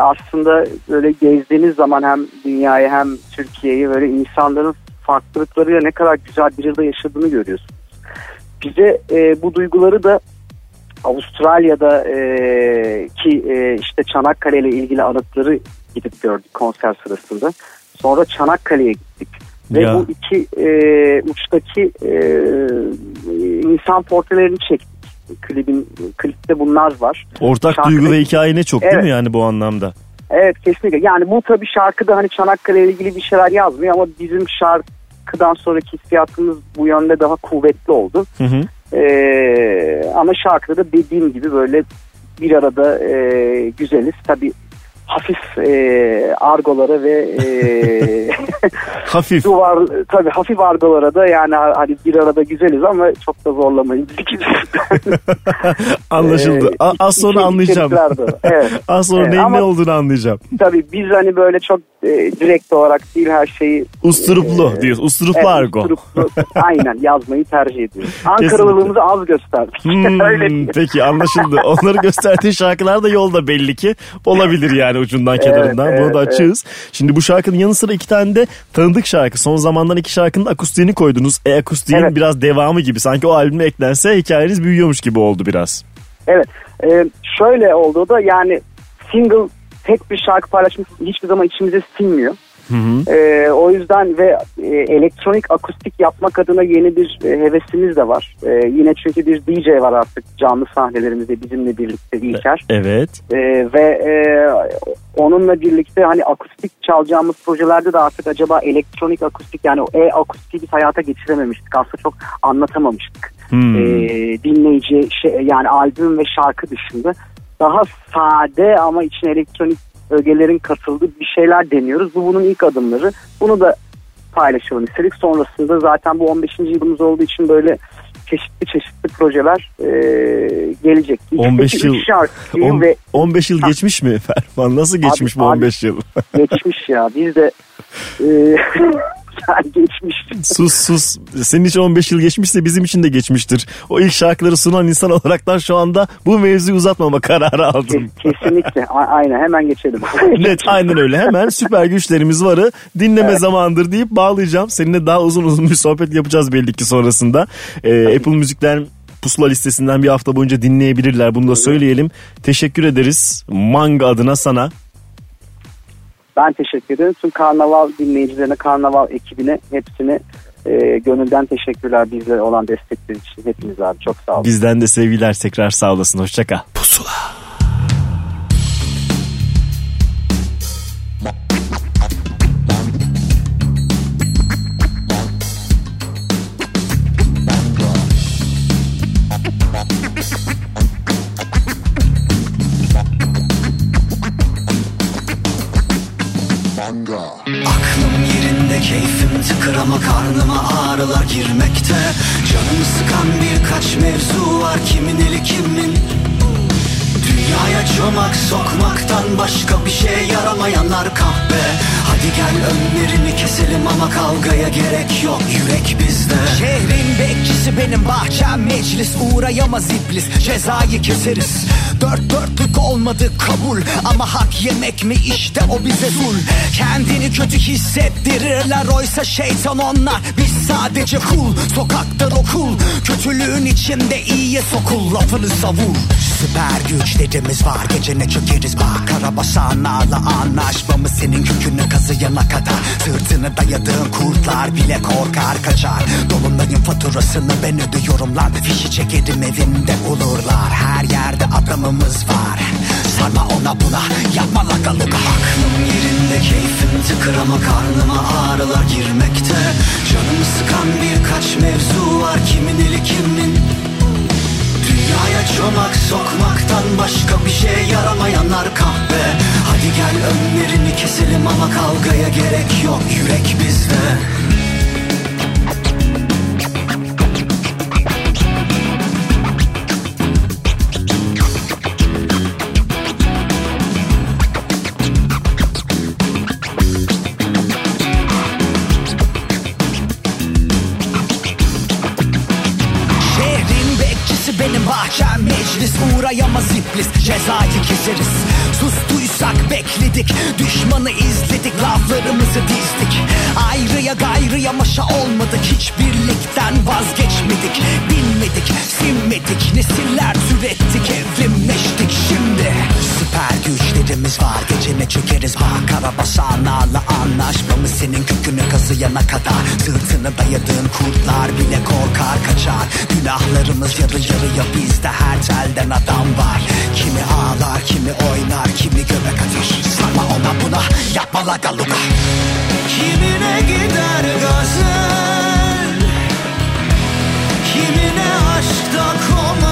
Aslında böyle gezdiğiniz zaman hem dünyayı hem Türkiye'yi böyle insanların farklılıklarıyla ne kadar güzel bir yılda yaşadığını görüyorsunuz. Bize bu duyguları da Avustralya'da e, ki e, işte Çanakkale ile ilgili anıtları gidip gördük konser sırasında. Sonra Çanakkale'ye gittik. Ve Ya. bu iki e, uçtaki e, insan portrelerini çektik. Klibin, klipte bunlar var. Ortak Şarkıda- duygu ve hikaye ne çok değil Evet. mi yani bu anlamda? Evet kesinlikle. Yani bu tabii şarkıda hani Çanakkale ile ilgili bir şeyler yazmıyor ama bizim şarkıdan sonraki hissiyatımız bu yönde daha kuvvetli oldu. Hı hı. Ee, ama şarkıda da dediğim gibi böyle bir arada e, güzeliz. Tabii hafif e, argolara ve e, *laughs* hafif duvar tabii hafif argolara da yani hani bir arada güzeliz ama çok da zorlamayın. *laughs* Anlaşıldı. Ee, Az sonra içerik anlayacağım. Evet. *laughs* Az sonra Evet, neyin ama- ne olduğunu anlayacağım. Tabii biz hani böyle çok e, direkt olarak değil her şeyi Usturuplu e, diyoruz. Usturuplu evet, argo. usturuplu, aynen yazmayı tercih ediyoruz. Ankaralılığımızı az gösterdik. Hmm, Öyle peki anlaşıldı. Onları gösterdiği şarkılar da yolda belli ki olabilir yani ucundan Evet, kenarından. Bunu evet, da açığız. Şimdi bu şarkının yanı sıra iki tane de tanıdık şarkı. Son zamandan iki şarkının akustiğini koydunuz. E akustiğin Evet. biraz devamı gibi. Sanki o albüme eklense hikayeniz büyüyormuş gibi oldu biraz. Evet. Ee, şöyle oldu da yani single tek bir şarkı paylaşmak hiçbir zaman içimize sinmiyor. Hı hı. Ee, o yüzden ve e, elektronik akustik yapmak adına yeni bir e, hevesimiz de var. Ee, yine çünkü bir DJ var artık canlı sahnelerimizde bizimle birlikte İlker. Evet. Ee, ve e, onunla birlikte hani akustik çalacağımız projelerde de artık acaba elektronik akustik yani o e-akustiği biz hayata geçirememiştik. Aslında çok anlatamamıştık. Hmm. Ee, dinleyici şey, yani albüm ve şarkı dışında daha sade ama içine elektronik ögelerin katıldığı bir şeyler deniyoruz. Bu bunun ilk adımları. Bunu da paylaşalım istedik. Sonrasında zaten bu 15. yılımız olduğu için böyle çeşitli çeşitli projeler e, gelecek. 15 İçteki yıl üç şarkıyı on- ve 15 yıl geçmiş mi *laughs* Ferman? Nasıl geçmiş bu abi. 15 yıl? *laughs* geçmiş ya. Biz de e, *laughs* yani geçmiş. sus sus. Senin için 15 yıl geçmişse bizim için de geçmiştir. O ilk şarkıları sunan insan olaraktan şu anda bu mevzuyu uzatmama kararı aldım. Kesinlikle. A- aynen hemen geçelim. *laughs* Net aynen öyle. Hemen süper güçlerimiz varı dinleme Evet. zamandır deyip bağlayacağım. Seninle daha uzun uzun bir sohbet yapacağız belli ki sonrasında. Ee, Apple Müzik'ten pusula listesinden bir hafta boyunca dinleyebilirler. Bunu da söyleyelim. Teşekkür ederiz. Manga adına sana. Ben teşekkür ederim. Tüm karnaval dinleyicilerine, karnaval ekibine hepsine e, gönülden teşekkürler bizlere olan destekleri için. Hepiniz abi çok sağ olun. Bizden de sevgiler tekrar sağ olasın. Hoşça kal. Pusula. Aklım yerinde keyfim tıkır ama karnıma ağrılar girmekte Canımı sıkan birkaç mevzu var kimin eli kimin Dünyaya çomak sokmaktan başka bir şey yaramayanlar kahpe Hadi gel önlerini keselim ama kavgaya gerek yok. Yürek bizde. Şehrin bekçisi benim bahçem meclis Uğrayamaz iblis cezayı keseriz. Dört dörtlük olmadı kabul Ama hak yemek mi işte o bize zul Kendini kötü hissettirirler Oysa şeytan onlar. Biz sadece kul Sokaktır okul. Kötülüğün içinde iyiye sokul Lafını savur. Süper güç dediğimiz var Gece ne çökeriz bak. Karabasanlarla anlaşmamız Senin kökünü kazıyana kadar. Sırtını dayadığın kurtlar bile korkar kaçar. Dolunayın faturasını ben ödüyorum lan. Fişi çekerim evimde olurlar Her yerde adamımız var. Sarma ona buna yapma lagalık Aklım yerinde keyfim tıkır ama karnıma ağrılar girmekte. Canımı sıkan birkaç mevzu var kimin eli kimin Dünyaya çomak sokmaktan başka bir şey yaramayanlar kahpe Hadi gel önlerini keselim ama kavgaya gerek yok yürek bizde Sustuysak bekledik Düşmanı izledik laflarımızı dizdik. Ayrıya gayrıya maşa olmadık Hiç birlikten vazgeçmedik. Bilmedik, sinmedik Nesiller türettik, evrimleştik Süper güçlerimiz var. Gecene çökeriz. Bak Karabasanlarla anlaşmamız Senin kökünü kazıyana kadar. Sırtını dayadığın kurtlar bile korkar kaçar. Günahlarımız yarı yarıya bizde. Her telden adam var. Kimi ağlar kimi oynar kimi göbek atır Sarma ona buna. Yapma la galuga. Kimine gider gazel Kimine aşkta koma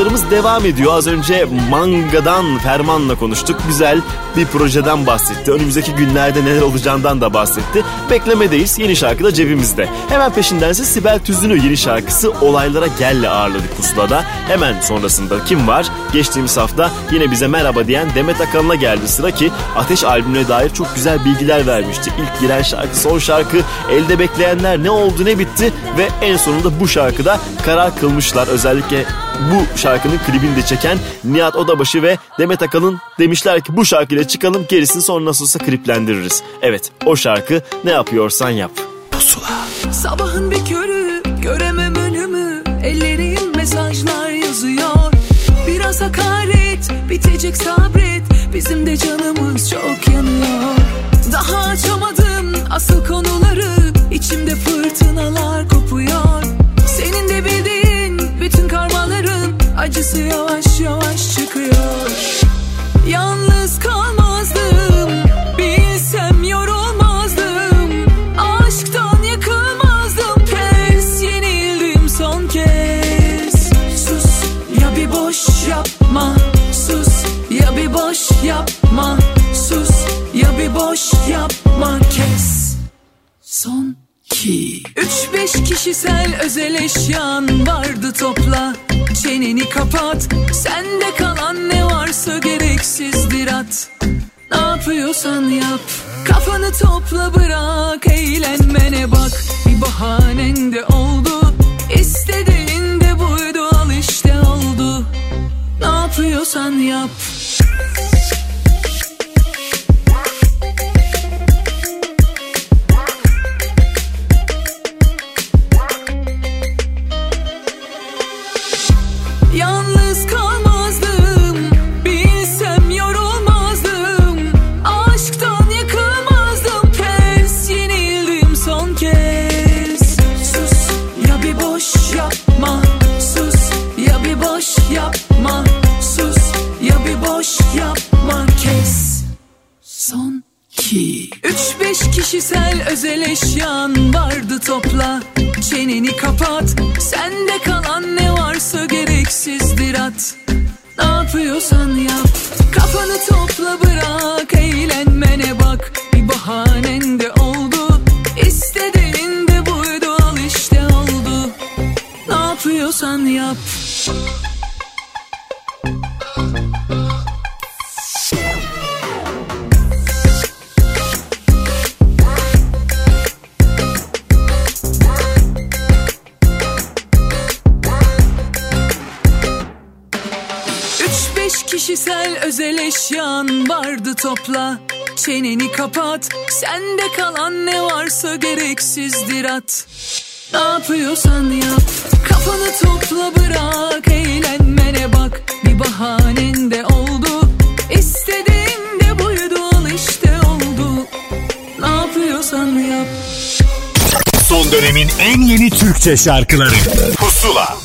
Bağlantılarımız devam ediyor. Az önce Manga'dan Ferman'la konuştuk. Güzel bir projeden bahsetti. Önümüzdeki günlerde neler olacağından da bahsetti. Beklemedeyiz. Yeni şarkı da cebimizde. Hemen peşindense Sibel Tüzün'ü yeni şarkısı Olaylara Gel'le ağırladık pusulada. Hemen sonrasında kim var? Geçtiğimiz hafta yine bize merhaba diyen Demet Akalın'a geldi sıra ki Ateş albümüne dair çok güzel bilgiler vermişti. İlk giren şarkı, son şarkı, elde bekleyenler ne oldu ne bitti ve en sonunda bu şarkıda karar kılmışlar. Özellikle bu şarkının klibini de çeken Nihat Odabaşı ve Demet Akalın demişler ki bu şarkıyla çıkalım gerisini sonra nasıl olsa kliplendiririz. Evet o şarkı ne yapıyorsan yap. Pusula. Sabahın bir körü göremem önümü Ellerim mesajlar yazıyor. Biraz hakaret bitecek sabret. Bizim de canımız çok yanıyor. Daha açamadım asıl konuları. İçimde fırtınalar kopuyor. Senin de bildiğin bütün karmaların Acısı yavaş yavaş çıkıyor. Boş Son ki. Üç beş kişisel özel eşyan vardı topla. Çeneni kapat Sende kalan ne varsa gereksizdir at Ne yapıyorsan yap Kafanı topla bırak Eğlenmene bak. Bir bahanen de oldu İstediğin de buydu al işte oldu. Ne yapıyorsan yap Üç beş kişisel özel eşyan vardı topla. Çeneni kapat. Sende kalan ne varsa gereksizdir at. Ne yapıyorsan yap. Kafanı topla bırak. Eğlenmene bak. Bir bahanen de oldu. İstediğin de buydu. Al işte oldu. Ne yapıyorsan yap kişisel özel eşyan vardı topla. Çeneni kapat Sende kalan ne varsa gereksizdir at. Ne yapıyorsan yap Kafanı topla bırak Eğlenmene bak. Bir bahanen de oldu İstediğin de buydu al işte oldu. Ne yapıyorsan yap. Son dönemin en yeni Türkçe şarkıları. Pusula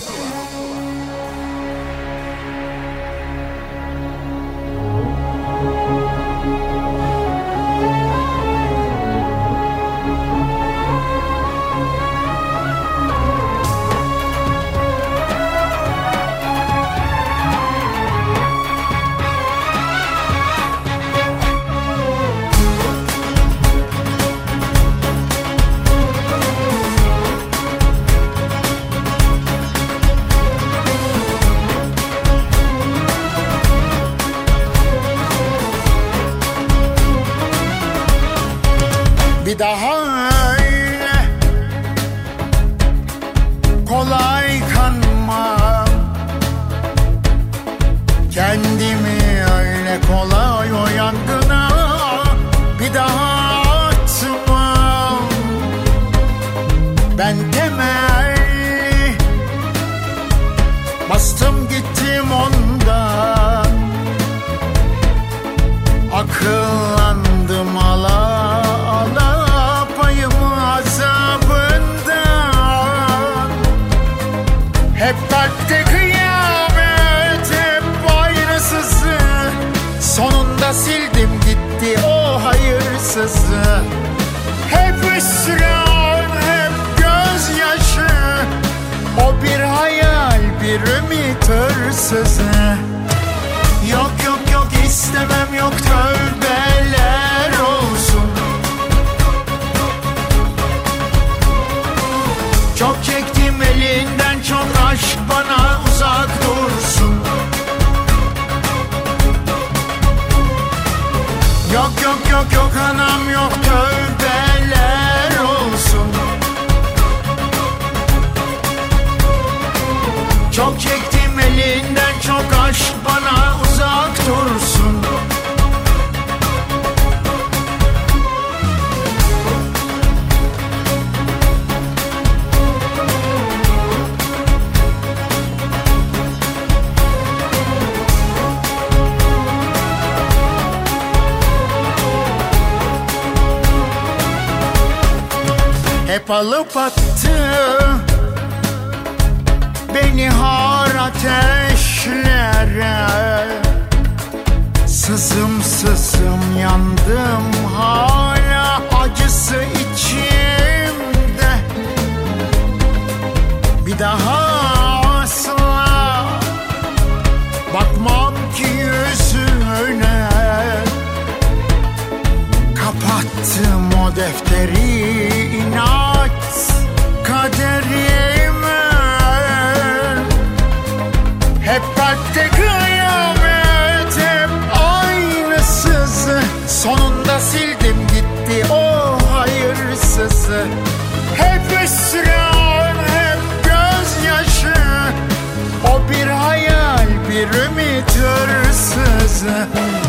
reason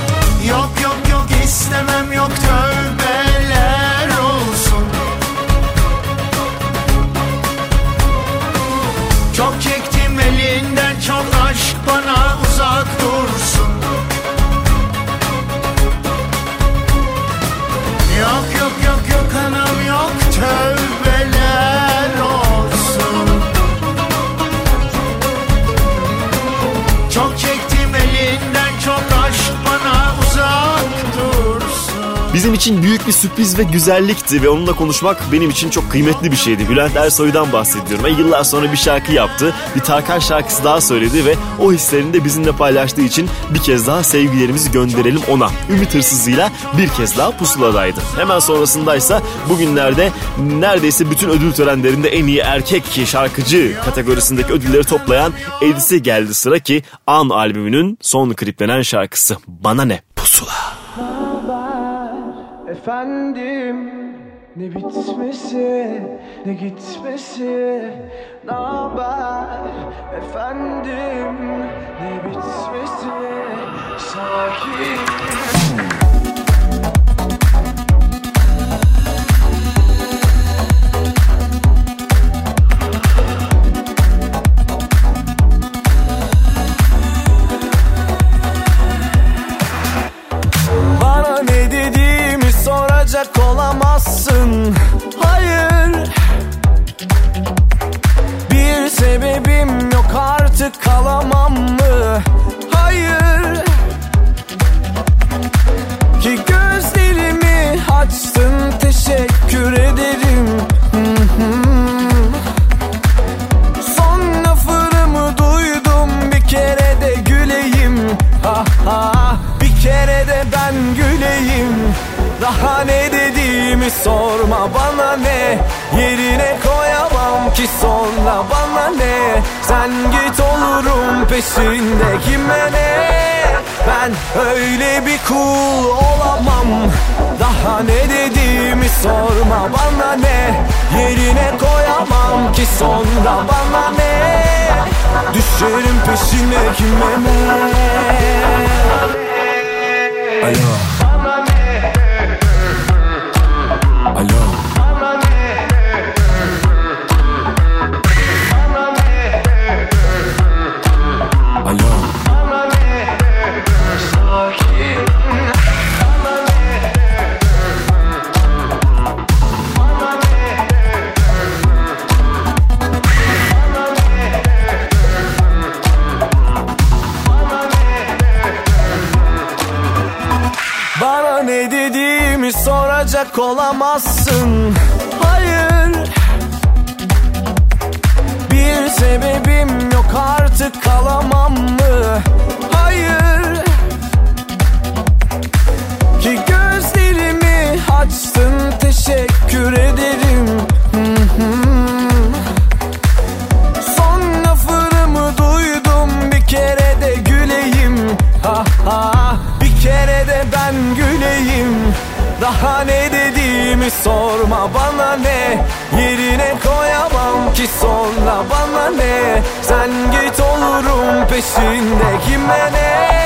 için büyük bir sürpriz ve güzellikti ve onunla konuşmak benim için çok kıymetli bir şeydi. Bülent Ersoy'dan bahsediyorum. Yıllar sonra bir şarkı yaptı. Bir Tarkan şarkısı daha söyledi ve o hislerini de bizimle paylaştığı için bir kez daha sevgilerimizi gönderelim ona. Ümit Hırsızı'yla bir kez daha pusuladaydı. Hemen sonrasındaysa bugünlerde neredeyse bütün ödül törenlerinde en iyi erkek şarkıcı kategorisindeki ödülleri toplayan Edis'e geldi sıra ki An albümünün son kliplenen şarkısı Bana Ne. Efendim ne bitmesi ne gitmesi ne haber? Efendim ne bitmesi sakin soracak olamazsın. Hayır. Bir sebebim yok artık kalamam mı? Hayır. Ki gözlerimi açtın teşekkür ederim Daha ne dediğimi sorma bana ne? Yerine koyamam ki sonra bana ne? Sen git olurum peşinde kime ne? Ben öyle bir kul olamam. Daha ne dediğimi sorma bana ne? Yerine koyamam ki sonra bana ne? Düşerim peşine kime ne? Alo soracak olamazsın. Hayır. Bir sebebim yok artık kalamam mı? Hayır. Ki gözlerimi açtın teşekkür ederim. Son lafını duydum bir kere Daha ne dediğimi sorma bana ne. Yerine koyamam ki sonra bana ne. Sen git olurum peşinde kime ne.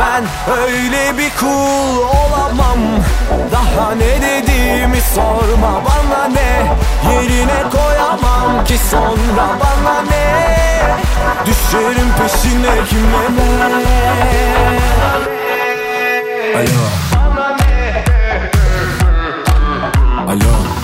Ben öyle bir kul olamam. Daha ne dediğimi sorma bana ne. Yerine koyamam ki sonra bana ne. Düşerim peşine kime ne. Alo Alo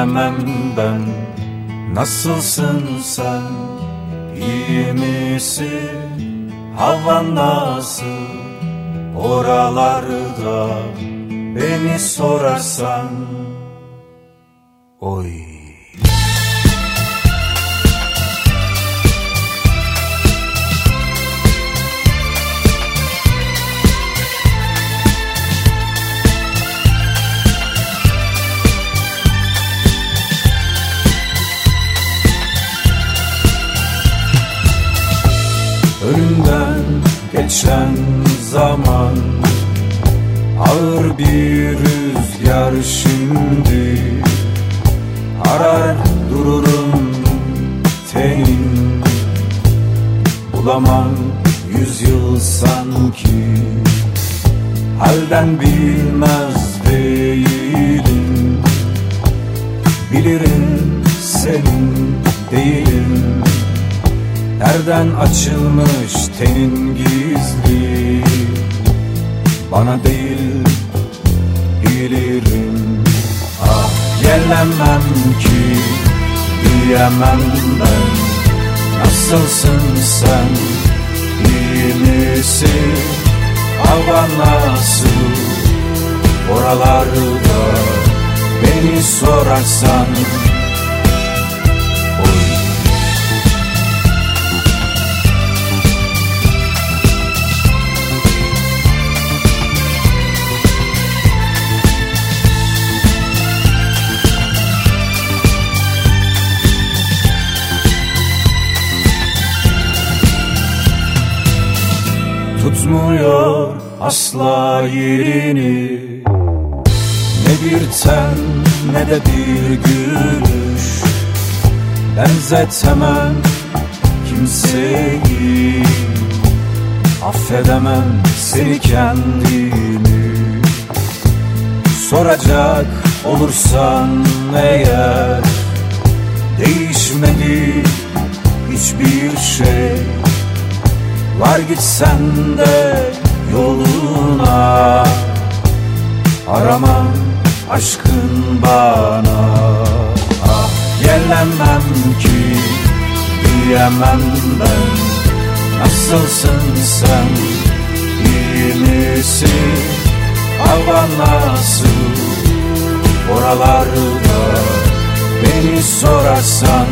diyemem ben. Nasılsın sen? İyi misin? Havan nasıl? Oralarda Beni sorarsan. Oy Önümden geçen zaman Ağır bir rüzgar şimdi Arar dururum tenin Bulamam yüzyıl sanki Halden bilmez değilim. Bilirim senin değilim Nereden açılmış tenin gizli? Bana değil bilirim. Ah gelemem ki diyemem ben. Nasılsın sen iyi misin? Hava nasıl oralarda Beni sorarsan tutmuyor asla yerini. Ne bir ten ne de bir gülüş. Benzetemem kimseyi. Affedemem seni kendimi. Soracak olursan eğer Değişmedi hiçbir şey Var gitsen de yoluna. Aramam aşkın bana. Ah gelemem ki diyemem ben. Nasılsın sen iyi misin? Hava nasıl oralarda Beni sorarsan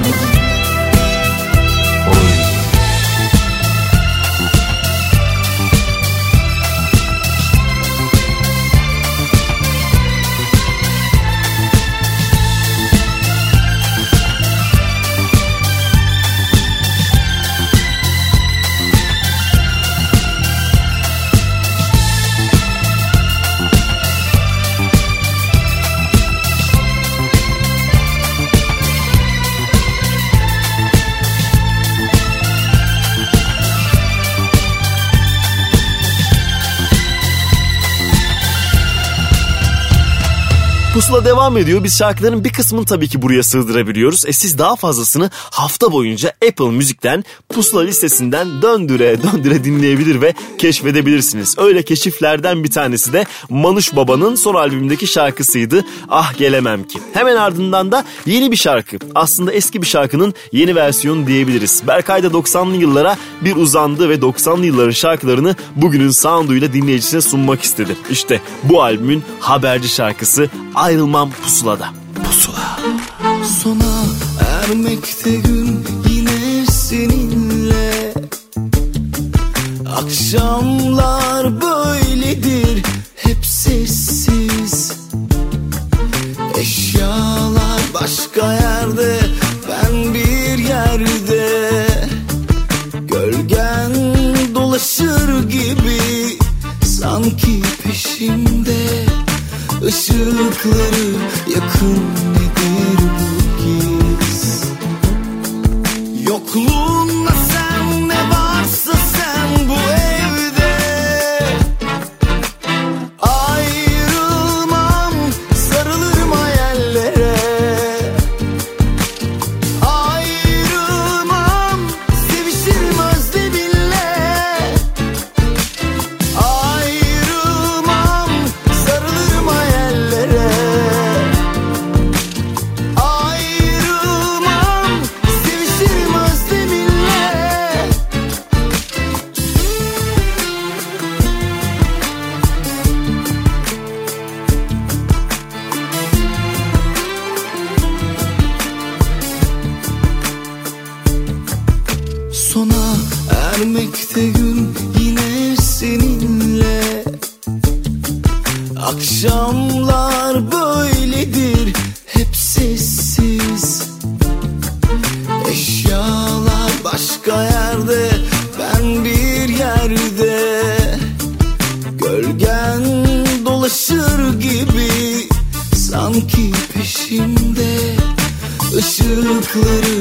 Pusula devam ediyor. Biz şarkıların bir kısmını tabii ki buraya sığdırabiliyoruz. E siz daha fazlasını hafta boyunca Apple Müzik'ten Pusula listesinden döndüre *laughs* döndüre dinleyebilir ve keşfedebilirsiniz. Öyle keşiflerden bir tanesi de Manuş Baba'nın son albümündeki şarkısıydı. Ah gelemem ki. Hemen ardından da yeni bir şarkı. Aslında eski bir şarkının yeni versiyonu diyebiliriz. Berkay da 90'lı yıllara bir uzandı ve 90'lı yılların şarkılarını bugünün sounduyla dinleyicisine sunmak istedi. İşte bu albümün haberci şarkısı Ayrılmam Pusula'da. Pusula. Sona ermekte gün yine seninle Akşamlar böyledir hep sessiz Eşyalar başka yerde ben bir yerde Gölgen dolaşır gibi sanki peşimde Işıkları yakın nedir bu giz Yokluğunla Işıkları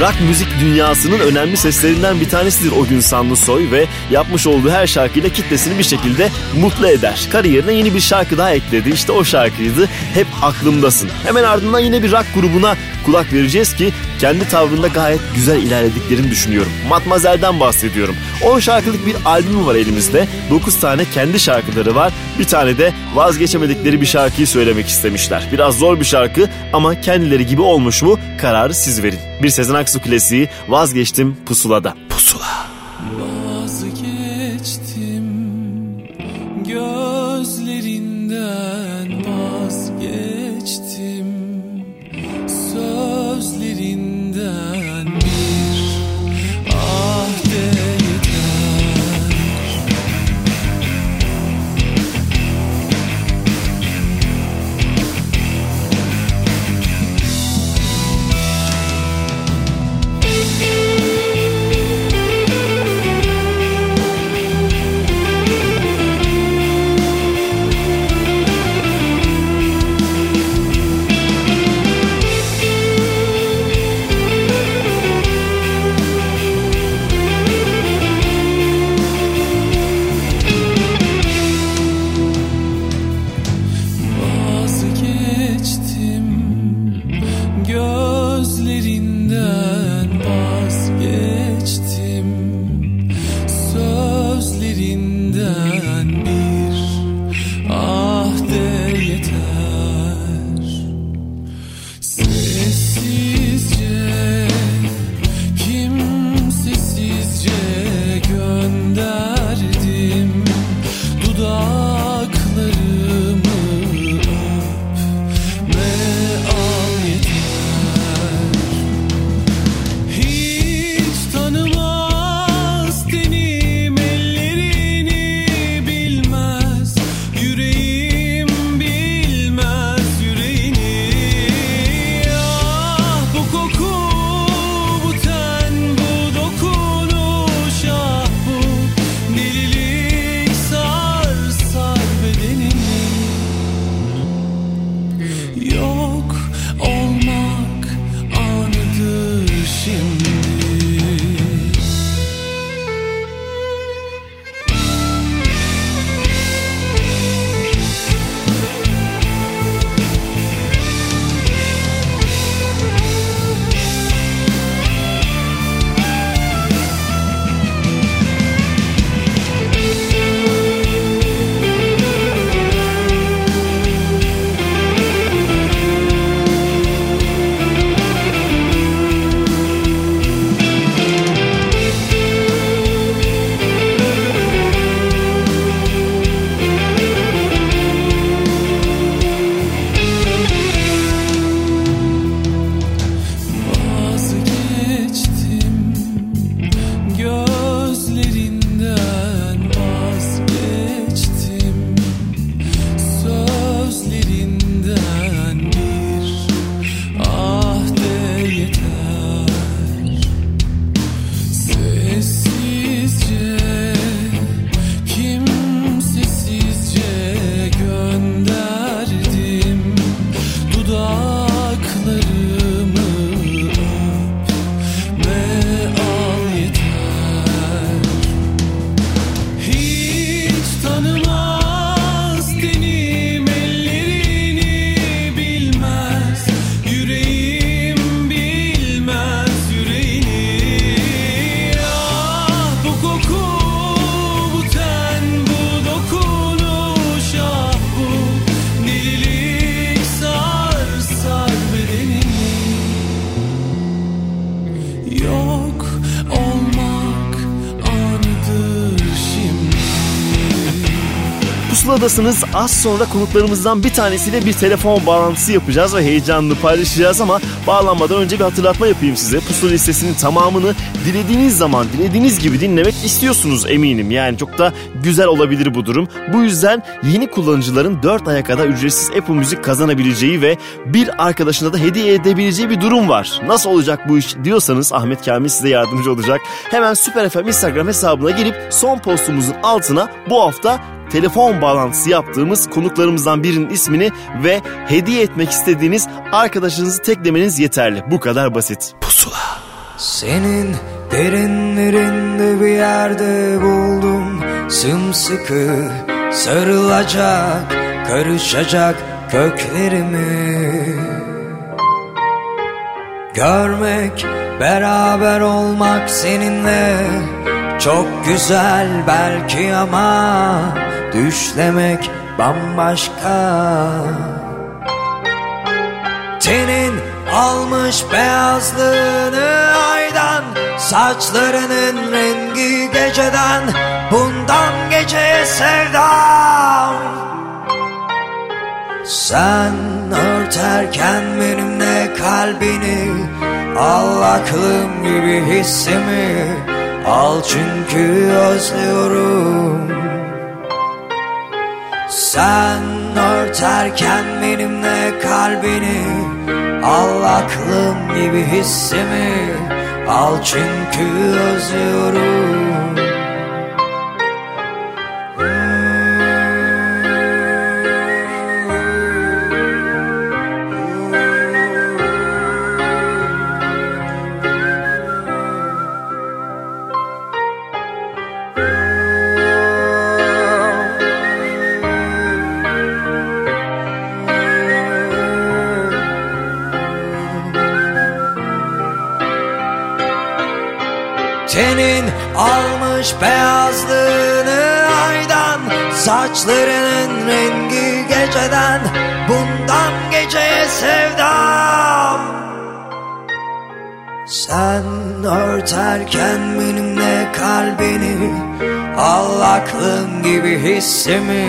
rock müzik dünyasının önemli seslerinden bir tanesidir o gün Sanlısoy ve yapmış olduğu her şarkıyla kitlesini bir şekilde mutlu eder. Kariyerine yeni bir şarkı daha ekledi. İşte o şarkıydı Hep Aklımdasın. Hemen ardından yine bir rock grubuna kulak vereceğiz ki kendi tavrında gayet güzel ilerlediklerini düşünüyorum. Matmazel'den bahsediyorum. 10 şarkılık bir albümü var elimizde. 9 tane kendi şarkıları var. Bir tane de vazgeçemedikleri bir şarkıyı söylemek istemişler. Biraz zor bir şarkı ama kendileri gibi olmuş mu kararı siz verin. Bir Sezen Aksu klasiği vazgeçtim pusulada. Pusula. Pusuladasınız. Az sonra konuklarımızdan bir tanesiyle bir telefon bağlantısı yapacağız ve heyecanlı paylaşacağız ama bağlanmadan önce bir hatırlatma yapayım size. Pusula listesinin tamamını dilediğiniz zaman, dilediğiniz gibi dinlemek istiyorsunuz eminim. Yani çok da güzel olabilir bu durum. Bu yüzden yeni kullanıcıların 4 aya kadar ücretsiz Apple Müzik kazanabileceği ve bir arkadaşına da hediye edebileceği bir durum var. Nasıl olacak bu iş diyorsanız Ahmet Kamil size yardımcı olacak. Hemen Süper FM Instagram hesabına girip son postumuzun altına bu hafta telefon bağlantısı yaptığımız konuklarımızdan birinin ismini ve hediye etmek istediğiniz arkadaşınızı teklemeniz yeterli. Bu kadar basit. Pusula. Senin derinlerinde bir yerde buldum Sımsıkı sarılacak Karışacak köklerimi Görmek, beraber olmak seninle Çok güzel belki ama Düşlemek bambaşka. Tenin almış beyazlığını aydan Saçlarının rengi geceden Bundan geceye sevdam. Sen örterken benimle kalbini Al aklım gibi hissimi Al çünkü özlüyorum. Sen örterken benimle kalbini Al aklım gibi hissimi. Al çünkü özlüyorum almış beyazlığını aydan Saçlarının rengi geceden. Bundan geceye sevdam. Sen örterken benimle kalbini Al aklım gibi hissimi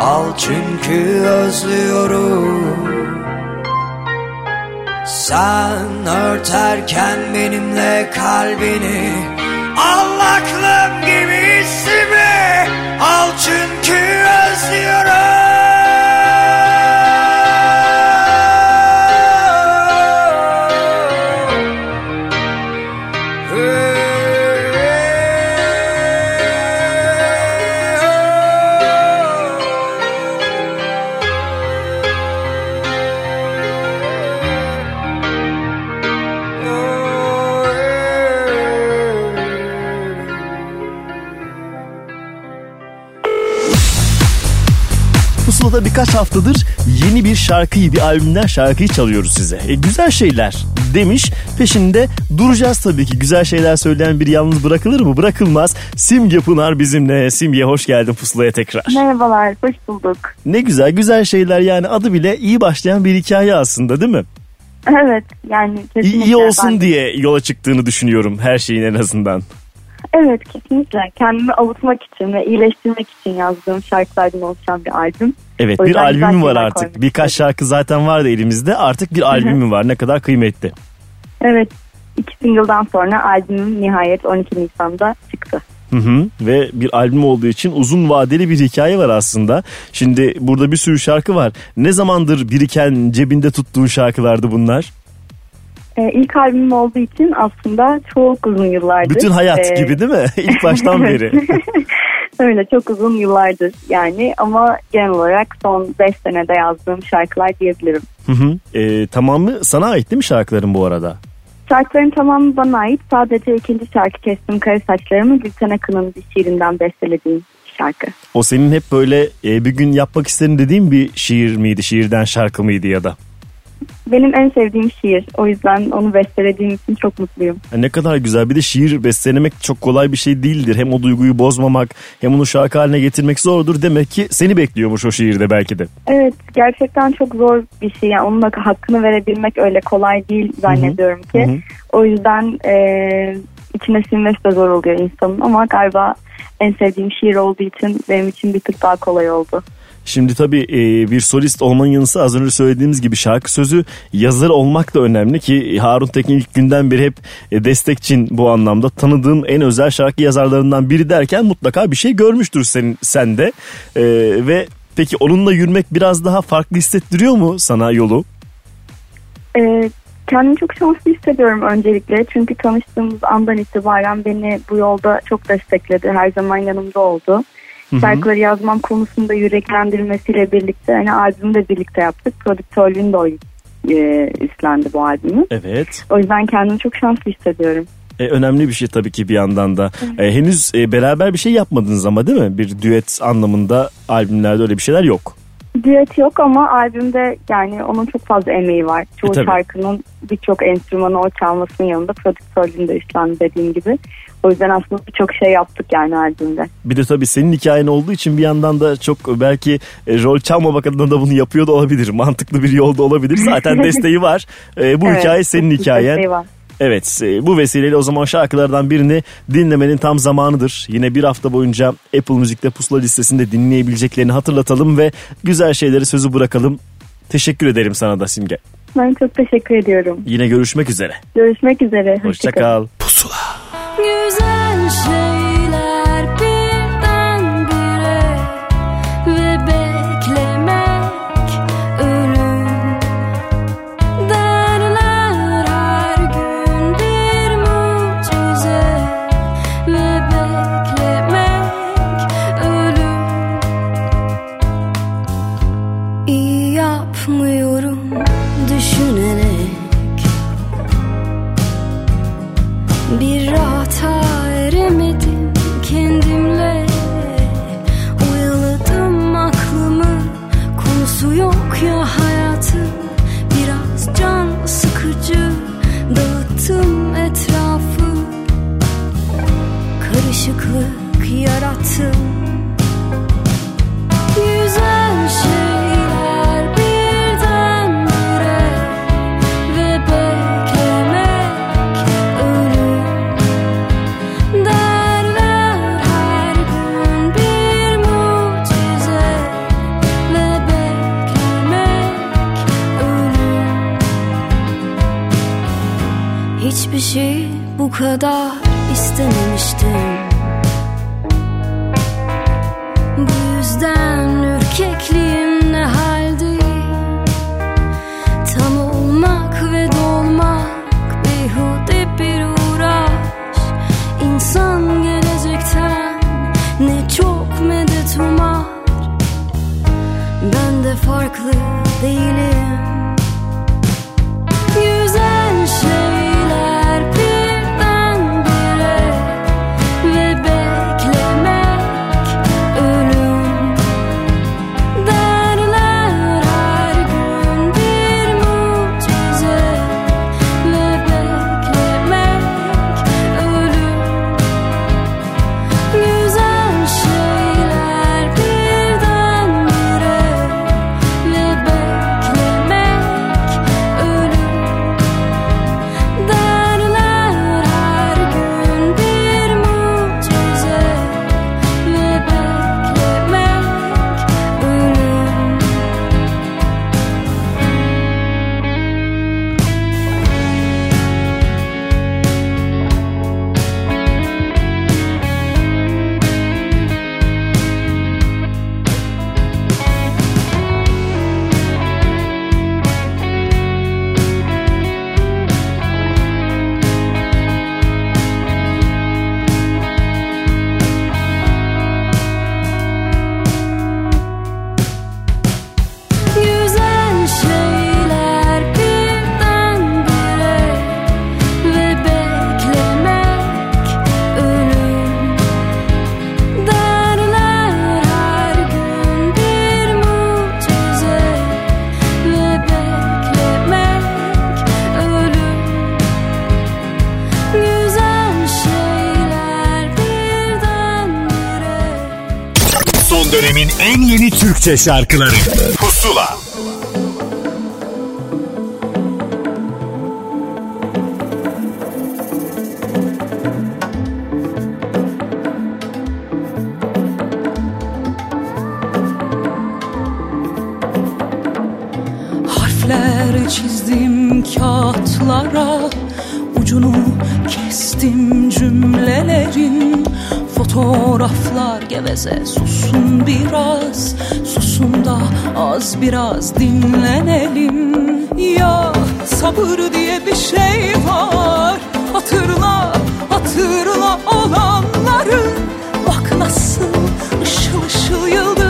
Al çünkü özlüyorum. Sen örterken benimle kalbini Al gibi hissimi Al çünkü Pusula'da haftadır yeni bir şarkıyı, bir albümden şarkıyı çalıyoruz size. E, güzel şeyler demiş. Peşinde duracağız tabii ki. Güzel şeyler söyleyen biri yalnız bırakılır mı? Bırakılmaz. Simge Pınar bizimle. Simge hoş geldin Pusula'ya tekrar. Merhabalar, hoş bulduk. Ne güzel, güzel şeyler yani adı bile iyi başlayan bir hikaye aslında değil mi? Evet, yani İyi, kesinlikle. iyi olsun ben- diye yola çıktığını düşünüyorum her şeyin en azından. Evet, kesinlikle. Kendimi avutmak için ve iyileştirmek için yazdığım şarkılardan oluşan bir albüm. Evet O bir albümü var artık. Birkaç şarkı zaten vardı elimizde. Artık bir albümü var. Ne kadar kıymetli. Evet, iki single'dan sonra albümüm nihayet 12 Nisan'da çıktı. Hı hı. Ve bir albüm olduğu için uzun vadeli bir hikaye var aslında. Şimdi burada bir sürü şarkı var. Ne zamandır biriken cebinde tuttuğun şarkılardı bunlar? Ee, ilk albümüm olduğu için aslında çok uzun yıllardır. Bütün hayat Ee, gibi değil mi? *laughs* İlk baştan *laughs* beri. *laughs* Öyle çok uzun yıllardır yani ama genel olarak son 5 senede yazdığım şarkılar diyebilirim. Hı hı. Ee, tamamı sana ait değil mi şarkıların bu arada? Şarkıların tamamı bana ait. Sadece ikinci şarkı Kestim Kara Saçlarımı Gülten Akın'ın bir şiirinden bestelediğim şarkı. O senin hep böyle e, bir gün yapmak isterim dediğin bir şiir miydi? Şiirden şarkı mıydı ya da? Benim en sevdiğim şiir. O yüzden onu bestelediğim için çok mutluyum. Ha, Ne kadar güzel. Bir de şiir bestelemek çok kolay bir şey değildir. Hem o duyguyu bozmamak hem onu şarkı haline getirmek zordur. Demek ki seni bekliyormuş o şiirde belki de. Evet gerçekten çok zor bir şey. Yani onun hakkını verebilmek öyle kolay değil zannediyorum ki. Hı hı. O yüzden e, içine sinmesi de zor oluyor insanın. Ama galiba en sevdiğim şiir olduğu için benim için bir tık daha kolay oldu. Şimdi tabii e, bir solist olmanın yanı sıra az önce söylediğimiz gibi şarkı sözü yazar olmak da önemli ki Harun Tekin ilk günden beri hep e, destekçin bu anlamda. Tanıdığım en özel şarkı yazarlarından biri derken mutlaka bir şey görmüştür senin sende. E, ve peki onunla yürümek biraz daha farklı hissettiriyor mu sana yolu? Ee, kendimi çok şanslı hissediyorum öncelikle. Çünkü tanıştığımız andan itibaren beni bu yolda çok destekledi. Her zaman yanımda oldu. Şarkıları yazmam konusunda yüreklendirmesiyle birlikte hani albümü de birlikte yaptık. Prodüktörlüğünü de o e, üstlendi bu albümü. Evet. O yüzden kendimi çok şanslı hissediyorum. E, önemli bir şey tabii ki bir yandan da. E, henüz e, beraber bir şey yapmadınız ama değil mi? Bir düet anlamında albümlerde öyle bir şeyler yok. Düet yok ama albümde yani onun çok fazla emeği var. Çoğu E, tabii. şarkının birçok enstrümanı o çalmasının yanında prodüktörlüğünü de üstlendi dediğim gibi. O yüzden aslında birçok şey yaptık yani albümde. Bir de tabii senin hikayen olduğu için bir yandan da çok belki e, rol çalmamak adına da bunu yapıyor da olabilir. *laughs* Mantıklı bir yolda olabilir. Zaten desteği var. E, bu *laughs* Evet, hikaye senin hikayen. var. Evet e, bu vesileyle o zaman şarkılardan birini dinlemenin tam zamanıdır. Yine bir hafta boyunca Apple Müzik'te pusula listesinde dinleyebileceklerini hatırlatalım ve güzel şeyleri sözü bırakalım. Teşekkür ederim sana da Simge. Ben çok teşekkür ediyorum. Yine görüşmek üzere. Görüşmek üzere. Hoşça kal. Güzel Türkçe şarkıları sabır diye bir şey var. Hatırla, hatırla olanları. Bak nasıl ışıl ışıl yıldızlar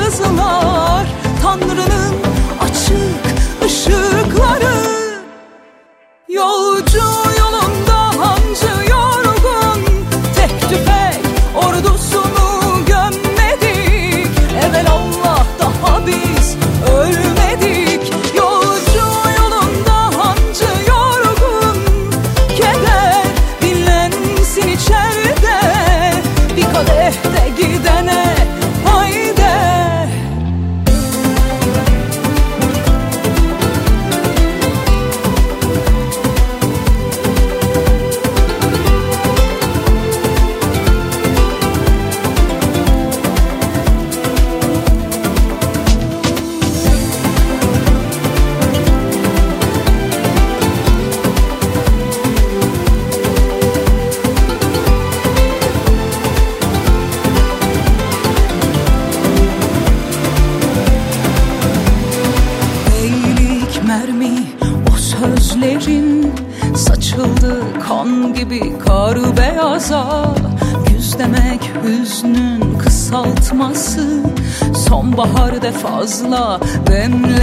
fazla. Demlenelim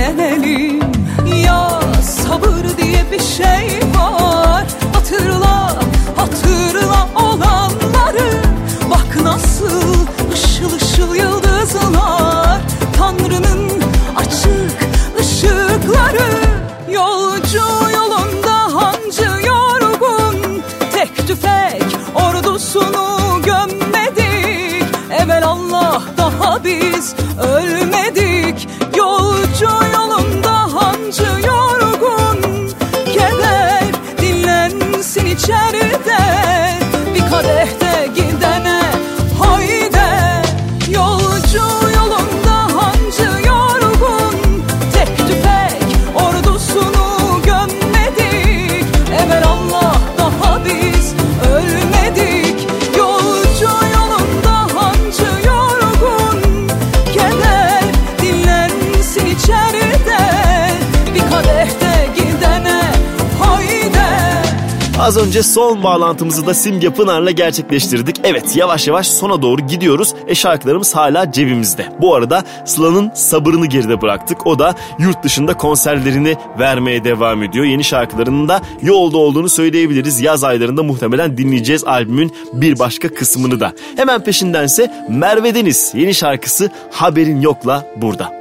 Az önce son bağlantımızı da Simge Pınar'la gerçekleştirdik. Evet yavaş yavaş sona doğru gidiyoruz. E şarkılarımız hala cebimizde. Bu arada Sıla'nın sabırını geride bıraktık. O da yurt dışında konserlerini vermeye devam ediyor. Yeni şarkılarının da yolda olduğunu söyleyebiliriz. Yaz aylarında muhtemelen dinleyeceğiz albümün bir başka kısmını da. Hemen peşindense Merve Deniz yeni şarkısı Haberin Yok'la burada.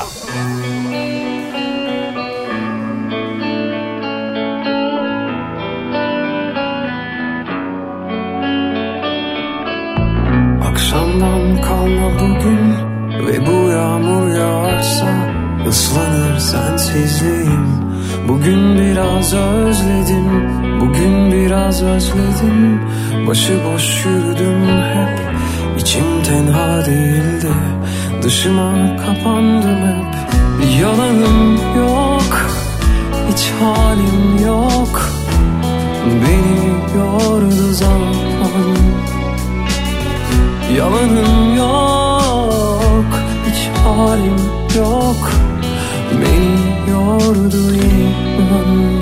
halim yok. Beni yordu inan.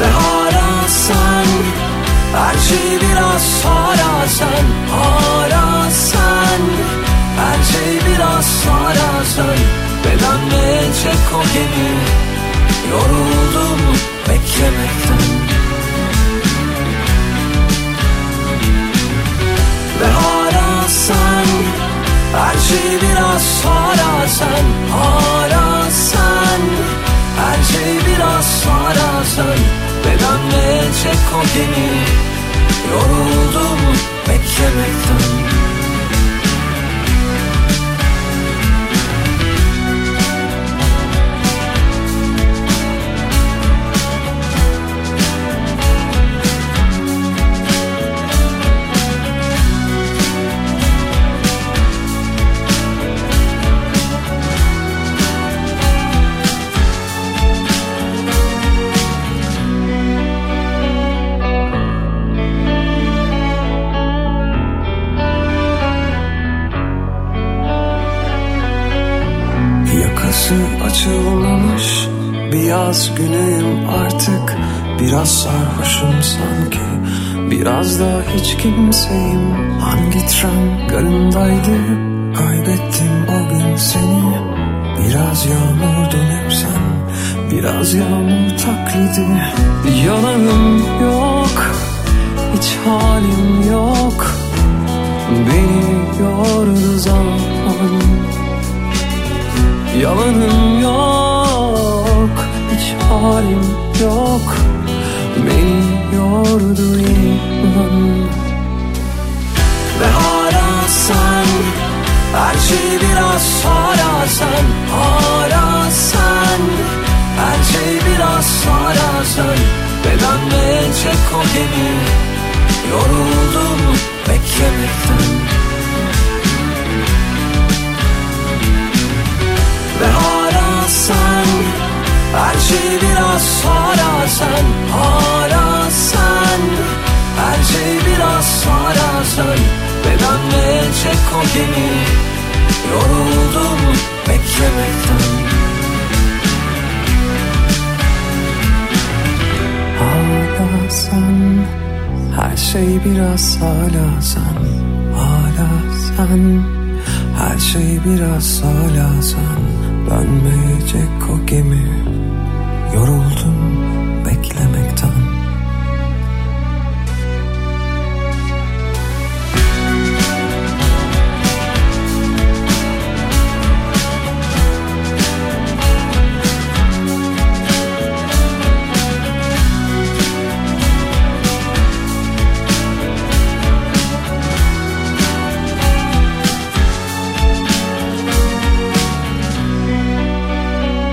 Ve hala sen Her şey biraz hala sen Hala sen. Her şey biraz hala sen. Ve dönmeyecek o gemi. Yoruldum beklemekten şey biraz hala sen Hala sen. Her şey biraz hala sen. Ve dönmeyecek o gemi. Yoruldum beklemekten bir yaz günüyüm artık Biraz sarhoşum sanki. Biraz da hiç kimseyim. Hangi tren garındaydı? Kaybettim o gün seni. Biraz yağmurdun hep sen. Biraz yağmur taklidi. Yalanım yok Hiç halim yok. Beni yordu zaman. Yalanım yok halim yok. Beni yordu inan. Ve hala sen Her şey biraz hala sen Hala sen. Her şey biraz hala sen. Ve dönmeyecek o gemi? Yoruldum beklemekten. Ve hala Her şey biraz hala sen Hala sen. Her şey biraz hala sen. Ve dönmeyecek o gemi. Yoruldum beklemekten. Hala sen. Her şey biraz hala sen. Hala sen. Her şey biraz hala sen. Dönmeyecek o gemi Yoruldum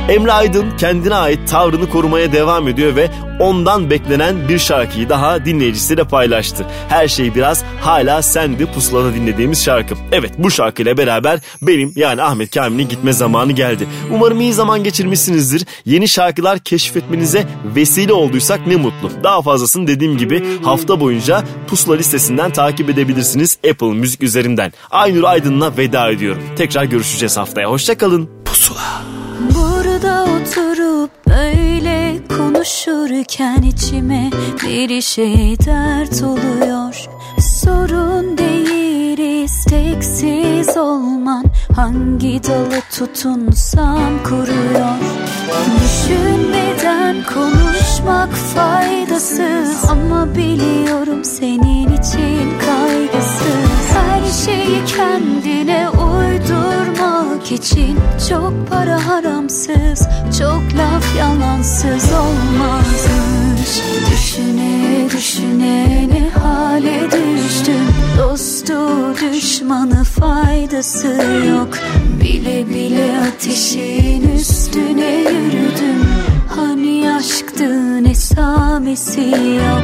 Emre Aydın kendine ait tavrını korumaya devam ediyor ve ondan beklenen bir şarkıyı daha dinleyicisiyle paylaştı. Her şey biraz hala sendi pusulada dinlediğimiz şarkı. Evet bu şarkıyla beraber benim yani Ahmet Kamil'in gitme zamanı geldi. Umarım iyi zaman geçirmişsinizdir. Yeni şarkılar keşfetmenize vesile olduysak ne mutlu. Daha fazlasını dediğim gibi hafta boyunca pusula listesinden takip edebilirsiniz Apple Müzik üzerinden. Aynur Aydın'la veda ediyorum. Tekrar görüşeceğiz haftaya. Hoşçakalın. Pusula. Burada oturup böyle konuşurken içime bir şey dert oluyor. Sorun değil isteksiz olman Hangi dalı tutunsam kuruyor. Düşünmeden konuşmak faydasız Ama biliyorum senin için kaygısız. Her şeyi kendine uydurmak için Çok para haramsız, çok laf yalansız olmazmış. Düşüne düşüne ne hale düştüm? Dostu düşmanı faydası yok. Bile bile ateşin üstüne yürüdüm. Hani aşktı ne samisi yok.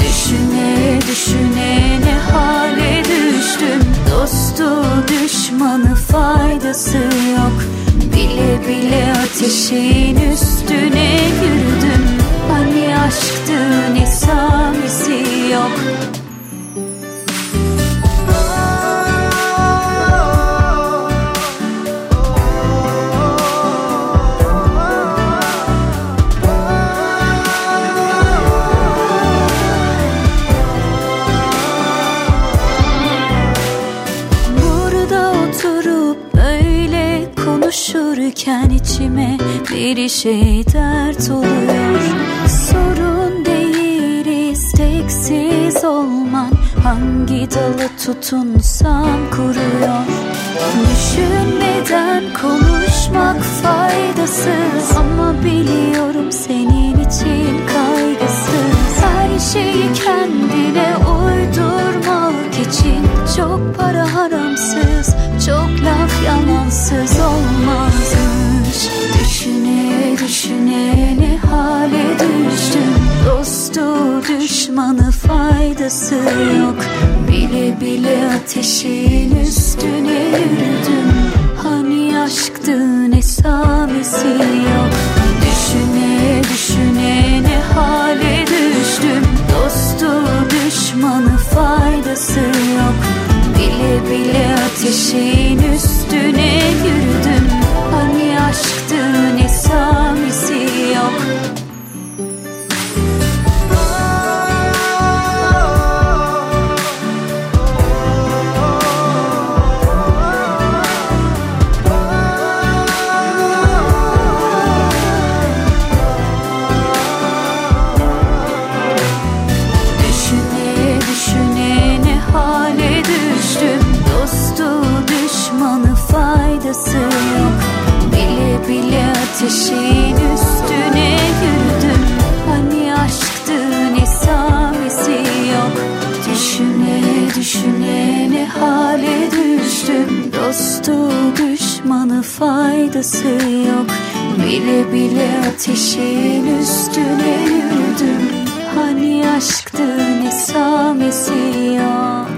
Düşüne düşüne ne hale düştüm Dostu düşmanı faydası yok. Bile bile ateşin üstüne yürüdüm Hani aşktı ne yok konuşurken içime bir şey dert oluyor Sorun değil isteksiz olman Hangi dalı tutunsam kuruyor. Düşünmeden konuşmak faydasız Ama biliyorum senin için kaygısız. Her şeyi kendine uydurmak için Çok para haramsız, çok laf yalansız olmazmış. Düşüne düşüne ne hale düştüm. Dostu düşmanı faydası yok. Bile bile ateşin üstüne yürüdüm. Hani aşktı ne samisi yok. Düşüne düşüne ne hale düştüm düşmanı faydası yok. Bile bile ateşin üstüne yürüdüm ateşin üstüne yürüdüm Hani aşktı ne samisi yok. Düşüne düşüne ne hale düştüm. Dostu düşmanı faydası yok. Bile bile ateşin üstüne yürüdüm Hani aşktı ne samisi yok